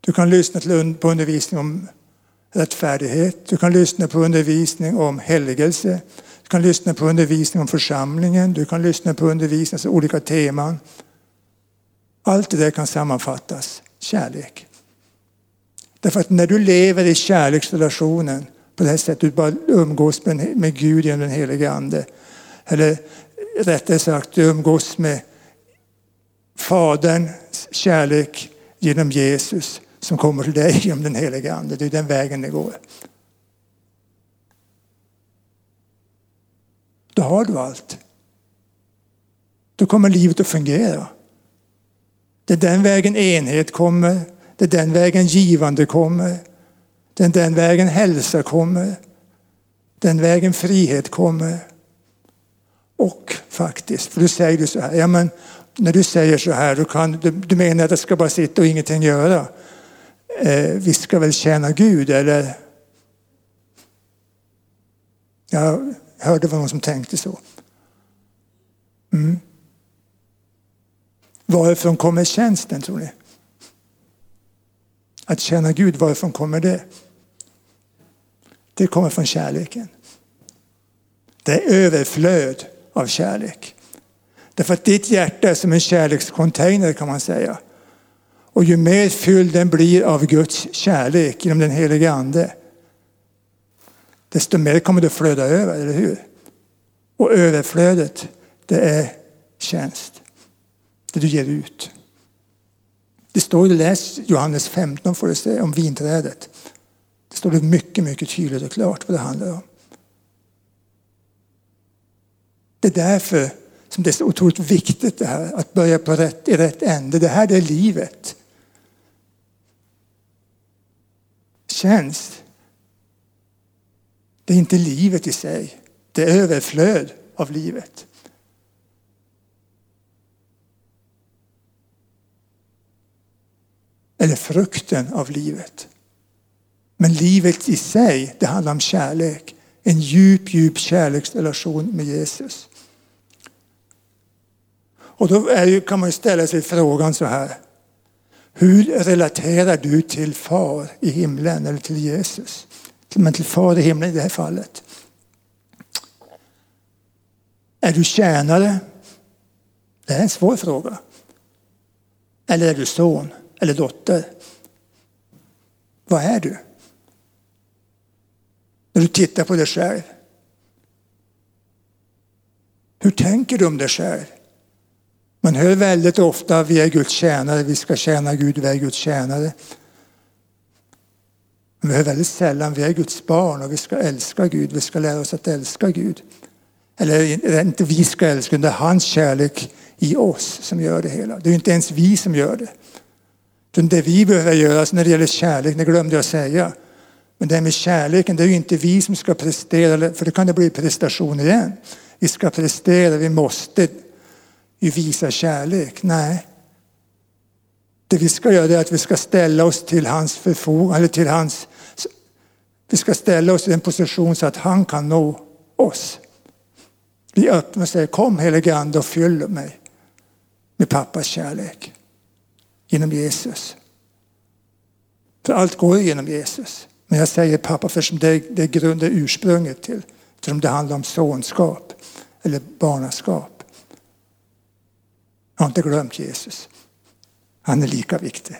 Du kan lyssna på undervisning om rättfärdighet. Du kan lyssna på undervisning om helgelse. Du kan lyssna på undervisning om församlingen. Du kan lyssna på undervisning om olika teman. Allt det där kan sammanfattas kärlek. Därför att när du lever i kärleksrelationen på det här sättet, du bara umgås med, med Gud genom den helige Ande. Eller rättare sagt, du umgås med Faderns kärlek genom Jesus som kommer till dig genom den helige Ande. Det är den vägen det går. Då har du allt. Då kommer livet att fungera. Det är den vägen enhet kommer. Det är den vägen givande kommer. Det är den vägen hälsa kommer. Den vägen frihet kommer. Och faktiskt, för du säger du så här, ja men när du säger så här, du, kan, du, du menar att jag ska bara sitta och ingenting göra. Eh, vi ska väl tjäna Gud eller? Jag hörde vad någon som tänkte så. Mm. Varifrån kommer tjänsten tror ni? Att tjäna Gud, varifrån kommer det? Det kommer från kärleken. Det är överflöd av kärlek. Därför att ditt hjärta är som en kärlekscontainer kan man säga. Och ju mer fylld den blir av Guds kärlek genom den helige Ande, desto mer kommer det flöda över, eller hur? Och överflödet, det är tjänst. Det du ger ut. Det står, läs Johannes 15 får du se om vinträdet. Det står det mycket, mycket tydligt och klart vad det handlar om. Det är därför som det är så otroligt viktigt det här, att börja på rätt, i rätt ände. Det här det är livet. Tjänst, det är inte livet i sig. Det är överflöd av livet. Eller frukten av livet. Men livet i sig, det handlar om kärlek. En djup, djup kärleksrelation med Jesus. Och då är, kan man ställa sig frågan så här. Hur relaterar du till far i himlen eller till Jesus? Men till far i himlen i det här fallet. Är du tjänare? Det är en svår fråga. Eller är du son eller dotter? Vad är du? När du tittar på dig själv. Hur tänker du om dig själv? Man hör väldigt ofta vi är Guds tjänare, vi ska tjäna Gud, vi är Guds tjänare. Men vi hör väldigt sällan vi är Guds barn och vi ska älska Gud, vi ska lära oss att älska Gud. Eller inte vi ska älska, det är hans kärlek i oss som gör det hela. Det är inte ens vi som gör det. Det vi behöver göra när det gäller kärlek, det glömde jag säga. Men det här med kärleken, det är ju inte vi som ska prestera, för då kan det bli prestation igen. Vi ska prestera, vi måste ju visa kärlek. Nej. Det vi ska göra är att vi ska ställa oss till hans förfogande, eller till hans... Vi ska ställa oss i en position så att han kan nå oss. Vi öppnar och säger kom helige Ande och fyll mig med pappas kärlek genom Jesus. För allt går genom Jesus. Men jag säger pappa för det, det är grunden, ursprunget till. Eftersom det handlar om sonskap eller barnaskap. Jag har inte glömt Jesus. Han är lika viktig.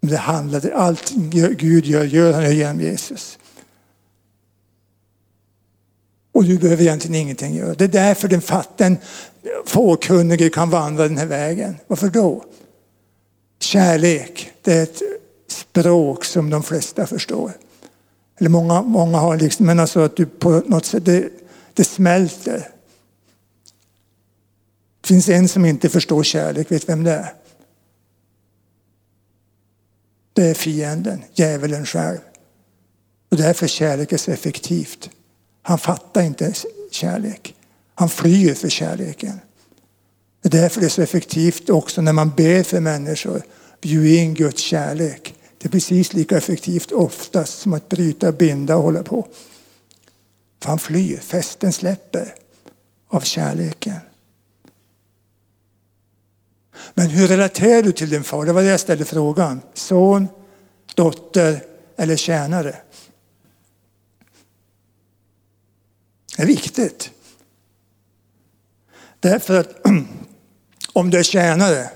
Men det handlar, allt Gud gör, gör han genom Jesus. Och du behöver egentligen ingenting göra. Det är därför den fatten, fåkunnige kan vandra den här vägen. Varför då? Kärlek, det är ett språk som de flesta förstår. Eller många, många har liksom, men alltså att du på något sätt, det, det smälter. Det finns en som inte förstår kärlek, vet vem det är? Det är fienden, djävulen själv. Och därför kärlek är så effektivt. Han fattar inte kärlek. Han flyr för kärleken. Det är därför det är så effektivt också när man ber för människor. Bjud in Guds kärlek. Det är precis lika effektivt oftast som att bryta, binda och hålla på. För han flyr, festen släpper av kärleken. Men hur relaterar du till din far? Det var det jag ställde frågan. Son, dotter eller tjänare? Det är viktigt. Därför att om du är tjänare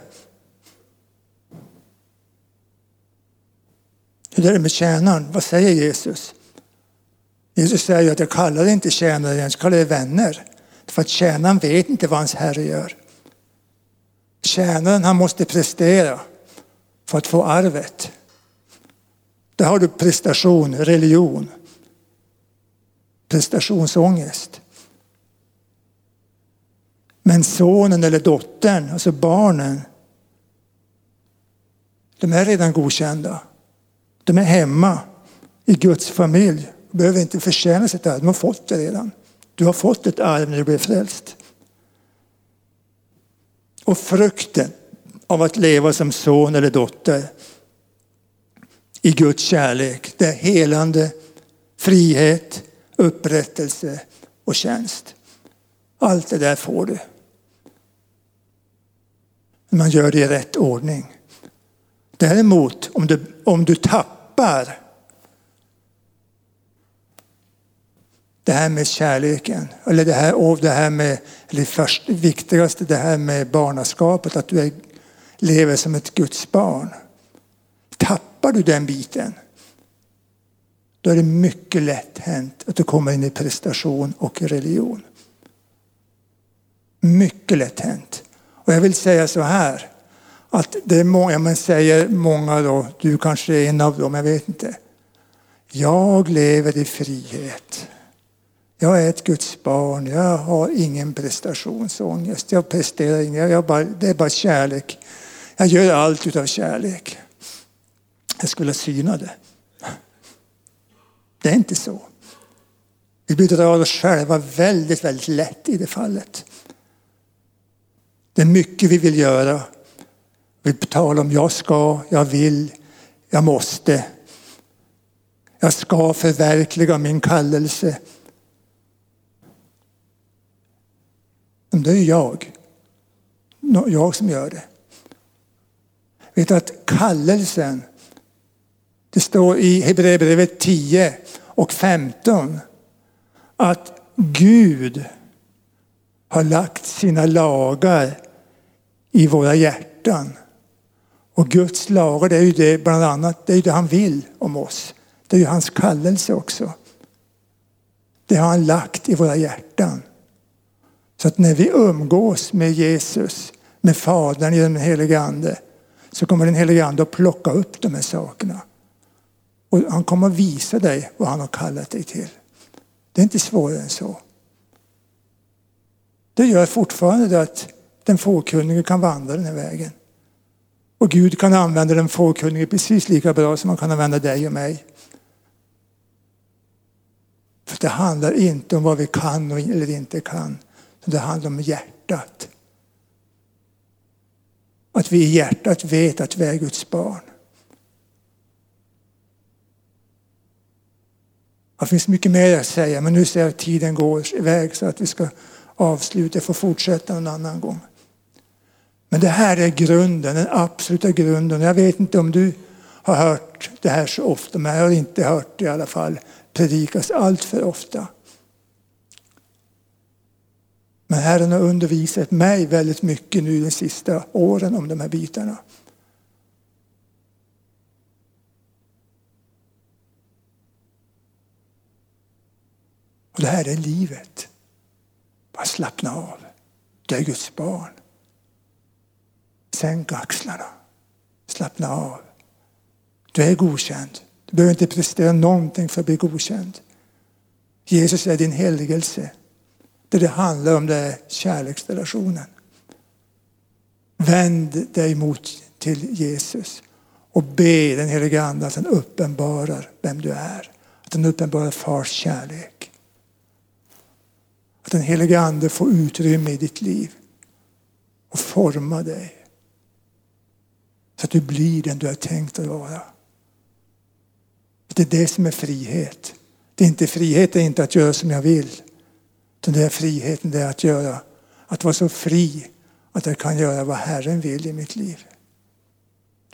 Hur är det med tjänaren? Vad säger Jesus? Jesus säger att jag kallar det inte tjänare, jag kallar det vänner. För att tjänaren vet inte vad hans herre gör. Tjänaren han måste prestera för att få arvet. Där har du prestation, religion, prestationsångest. Men sonen eller dottern, alltså barnen, de är redan godkända. De är hemma i Guds familj. De behöver inte förtjäna sitt arv, de har fått det redan. Du har fått ett arv när du blev frälst. Och frukten av att leva som son eller dotter i Guds kärlek, det är helande, frihet, upprättelse och tjänst. Allt det där får du. Man gör det i rätt ordning. Däremot om du, om du tappar det här med kärleken, eller det här, och det här med, eller först, det viktigaste, det här med barnaskapet, att du är lever som ett Guds barn. Tappar du den biten, då är det mycket lätt hänt att du kommer in i prestation och religion. Mycket lätt hänt. Och jag vill säga så här, att det är många, men säger många då, du kanske är en av dem, jag vet inte. Jag lever i frihet. Jag är ett Guds barn, jag har ingen prestationsångest, jag presterar inget, jag bara, det är bara kärlek. Jag gör allt utav kärlek. Jag skulle syna det. Det är inte så. Vi bedrar oss själva väldigt, väldigt lätt i det fallet. Det är mycket vi vill göra. Vi talar om jag ska, jag vill, jag måste. Jag ska förverkliga min kallelse. Men det är jag. Jag som gör det. Vet du att kallelsen, det står i Hebreerbrevet 10 och 15 att Gud har lagt sina lagar i våra hjärtan. Och Guds lagar, det är ju det bland annat, det är det han vill om oss. Det är ju hans kallelse också. Det har han lagt i våra hjärtan. Så att när vi umgås med Jesus, med Fadern genom den helige Ande, så kommer den helige Ande att plocka upp de här sakerna. Och han kommer att visa dig vad han har kallat dig till. Det är inte svårare än så. Det gör fortfarande att den fåkunnige kan vandra den här vägen. Och Gud kan använda den fåkunnige precis lika bra som han kan använda dig och mig. För det handlar inte om vad vi kan eller inte kan. Det handlar om hjärtat. Att vi i hjärtat vet att vi är Guds barn. Det finns mycket mer att säga men nu ser jag att tiden går iväg så att vi ska avsluta. Jag får fortsätta en annan gång. Men det här är grunden, den absoluta grunden. Jag vet inte om du har hört det här så ofta, men jag har inte hört det i alla fall predikas allt för ofta. Men Herren har undervisat mig väldigt mycket nu de sista åren om de här bitarna. Och det här är livet. Bara slappna av. Du är Guds barn. Sänk axlarna. Slappna av. Du är godkänd. Du behöver inte prestera någonting för att bli godkänd. Jesus är din helgelse. Det det handlar om det är kärleksrelationen. Vänd dig mot till Jesus och be den helige Ande att han uppenbarar vem du är. Att han uppenbarar fars kärlek. Att den helige Ande får utrymme i ditt liv och forma dig. Så att du blir den du har tänkt att vara. Det är det som är frihet. Det är inte frihet är inte att göra som jag vill. Den där friheten det är att göra, att vara så fri att jag kan göra vad Herren vill i mitt liv.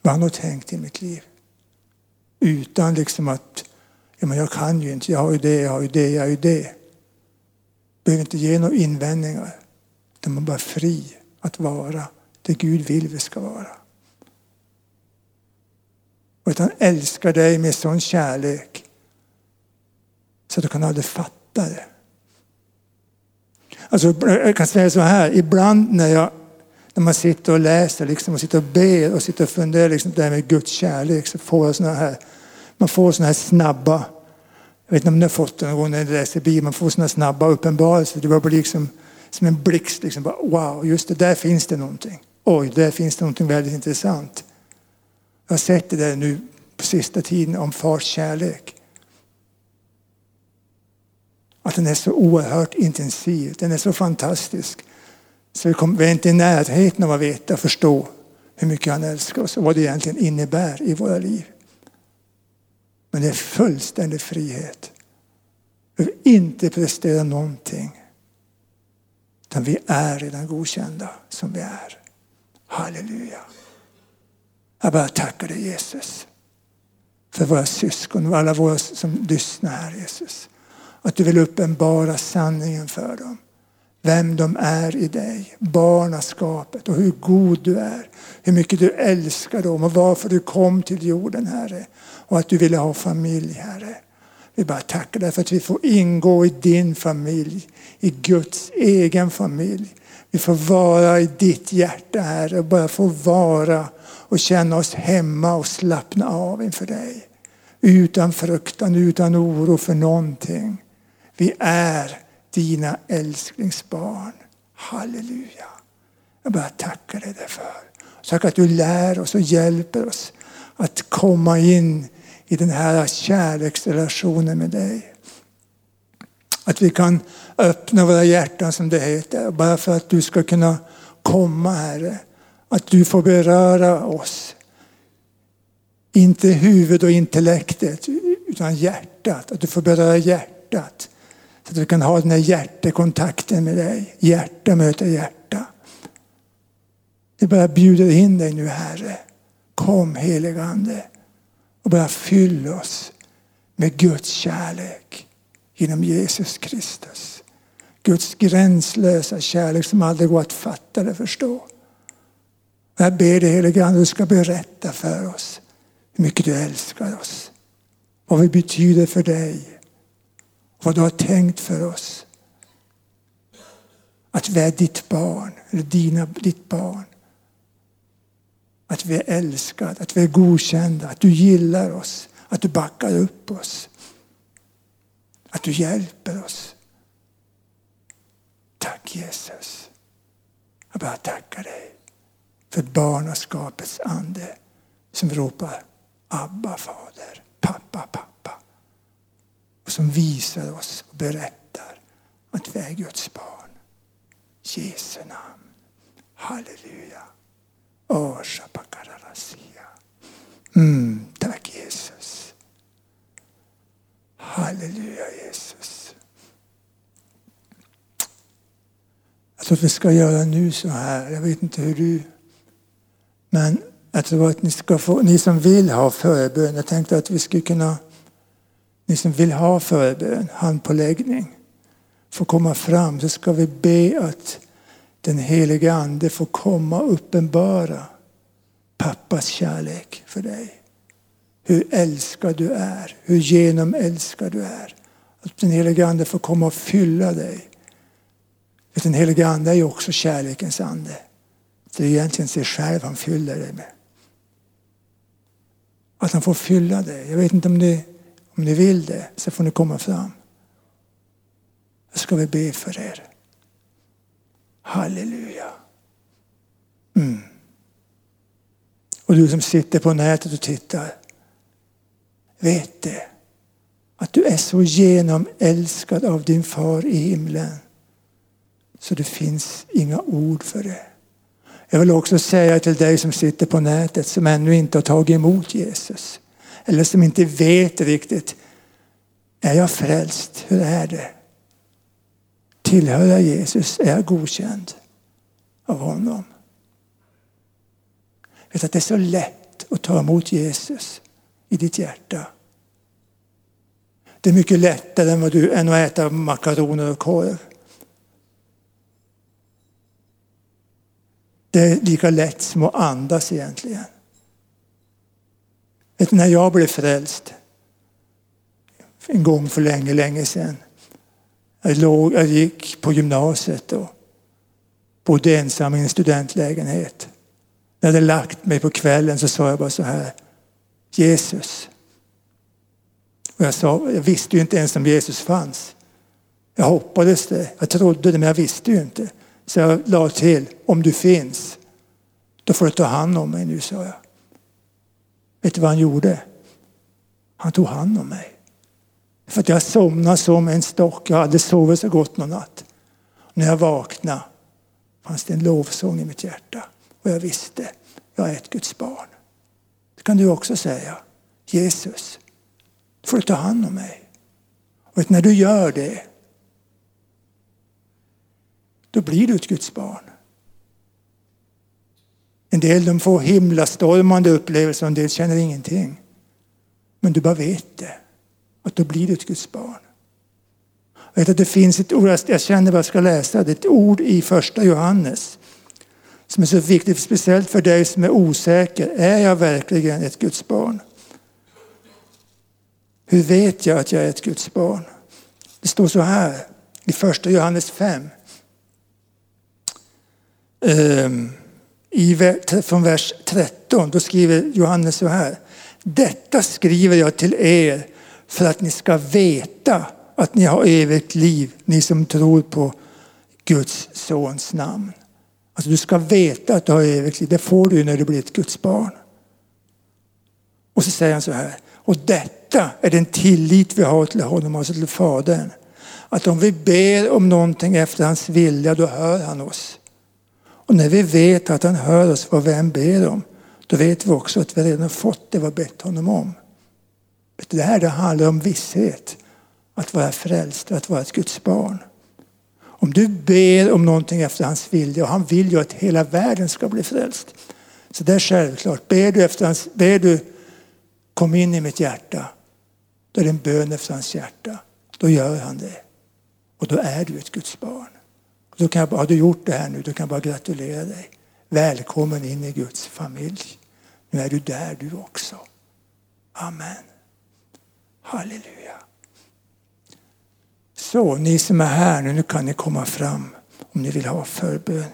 Vad han har tänkt i mitt liv. Utan liksom att, ja men jag kan ju inte, jag har ju det, jag har ju det, jag har ju det. Behöver inte ge några invändningar. Utan man bara fri att vara det Gud vill vi ska vara. Utan han älskar dig med sån kärlek så att du kan aldrig fatta det. Alltså, jag kan säga så här, ibland när, jag, när man sitter och läser liksom, och sitter och ber och sitter och funderar liksom, det här med Guds kärlek så får jag såna här, man får såna här snabba, jag vet inte om ni har fått det någon gång när ni läser Bibeln, man får såna här snabba uppenbarelser. Det bara blir liksom som en blixt, liksom, bara, wow, just det, där finns det någonting. Oj, där finns det någonting väldigt intressant. Jag har sett det där nu på sista tiden om fars kärlek. Att den är så oerhört intensiv, den är så fantastisk. Så vi, kom, vi är inte i närheten av att veta och förstå hur mycket han älskar oss och vad det egentligen innebär i våra liv. Men det är fullständig frihet. Vi behöver inte prestera någonting. Utan vi är redan godkända som vi är. Halleluja. Jag bara tackar dig Jesus. För våra syskon och alla våra som lyssnar här Jesus. Att du vill uppenbara sanningen för dem. vem de är i dig, barnaskapet och hur god du är. Hur mycket du älskar dem och varför du kom till jorden, Herre. Och att du ville ha familj, Herre. Vi bara tackar dig för att vi får ingå i din familj, i Guds egen familj. Vi får vara i ditt hjärta, Herre, och bara få vara och känna oss hemma och slappna av inför dig. Utan fruktan, utan oro för någonting. Vi är dina älsklingsbarn. Halleluja. Jag bara tackar dig därför. Tack att du lär oss och hjälper oss att komma in i den här kärleksrelationen med dig. Att vi kan öppna våra hjärtan som det heter, bara för att du ska kunna komma Herre. Att du får beröra oss. Inte huvudet och intellektet, utan hjärtat. Att du får beröra hjärtat. Så att vi kan ha den här hjärtekontakten med dig. Hjärta möter hjärta. Vi bara bjuder in dig nu Herre. Kom heligande och bara fyll oss med Guds kärlek genom Jesus Kristus. Guds gränslösa kärlek som aldrig går att fatta eller förstå. Jag ber dig helige Ande, du ska berätta för oss hur mycket du älskar oss. Vad vi betyder för dig. Vad du har tänkt för oss. Att vi är ditt barn, eller dina, ditt barn. Att vi är älskade, att vi är godkända, att du gillar oss, att du backar upp oss. Att du hjälper oss. Tack Jesus. Jag bara tackar dig för barnaskapets ande som ropar Abba fader, pappa, pappa. Och som visar oss och berättar att vi är Guds barn. Jesu namn. Halleluja. Mm, tack Jesus. Halleluja Jesus. Alltså, jag tror att vi ska göra nu så här. Jag vet inte hur du... Men jag tror att ni ska få, ni som vill ha förbön, jag tänkte att vi skulle kunna, ni som vill ha förbön, handpåläggning, få komma fram så ska vi be att den helige Ande får komma och uppenbara pappas kärlek för dig. Hur älskad du är, hur genomälskad du är. Att den helige Ande får komma och fylla dig. För den helige Ande är ju också kärlekens ande. Det är egentligen sig själv han fyller dig med. Att han får fylla dig. Jag vet inte om ni, om ni vill det, så får ni komma fram. Då ska vi be för er. Halleluja. Mm. Och du som sitter på nätet och tittar. Vet det. Att du är så genomälskad av din far i himlen. Så det finns inga ord för det. Jag vill också säga till dig som sitter på nätet som ännu inte har tagit emot Jesus. Eller som inte vet riktigt. Är jag frälst? Hur är det? Tillhör jag Jesus? Är jag godkänd av honom? Vet att det är så lätt att ta emot Jesus i ditt hjärta. Det är mycket lättare än, vad du, än att äta makaroner och korv. Det är lika lätt som att andas egentligen. Vet när jag blev frälst en gång för länge, länge sedan. Jag, låg, jag gick på gymnasiet och bodde ensam i en studentlägenhet. När jag hade lagt mig på kvällen så sa jag bara så här. Jesus. Och jag, sa, jag visste ju inte ens om Jesus fanns. Jag hoppades det. Jag trodde det men jag visste ju inte. Så jag la till, om du finns, då får du ta hand om mig nu, sa jag. Vet du vad han gjorde? Han tog hand om mig. För att jag somnade som en stock. Jag hade sovit så gott någon natt. När jag vaknade fanns det en lovsång i mitt hjärta. Och jag visste, jag är ett Guds barn. Det kan du också säga. Jesus, du får ta hand om mig. Och när du gör det, då blir du ett Guds barn. En del de får himlastormande upplevelser, en del känner ingenting. Men du bara vet det, att då blir du ett Guds barn. Jag vet att det finns ett ord, jag känner vad jag ska läsa, det är ett ord i första Johannes som är så viktigt, speciellt för dig som är osäker. Är jag verkligen ett Guds barn? Hur vet jag att jag är ett Guds barn? Det står så här i första Johannes 5. Ehm, I, från vers 13, då skriver Johannes så här. Detta skriver jag till er för att ni ska veta att ni har evigt liv, ni som tror på Guds sons namn. Alltså du ska veta att du har evigt liv, det får du när du blir ett Guds barn. Och så säger han så här, och detta är den tillit vi har till honom, alltså till Fadern. Att om vi ber om någonting efter hans vilja, då hör han oss. Och när vi vet att han hör oss vad vi än ber om, då vet vi också att vi redan fått det vi har bett honom om. Det här det handlar om visshet, att vara frälst, att vara ett Guds barn. Om du ber om någonting efter hans vilja, och han vill ju att hela världen ska bli frälst. Så det är självklart. Ber du, efter hans, ber du kom in i mitt hjärta, då är det en bön efter hans hjärta. Då gör han det. Och då är du ett Guds barn då kan jag, har du gjort det här nu, då kan jag bara gratulera dig. Välkommen in i Guds familj. Nu är du där du också. Amen. Halleluja. Så ni som är här nu, nu kan ni komma fram om ni vill ha förbön.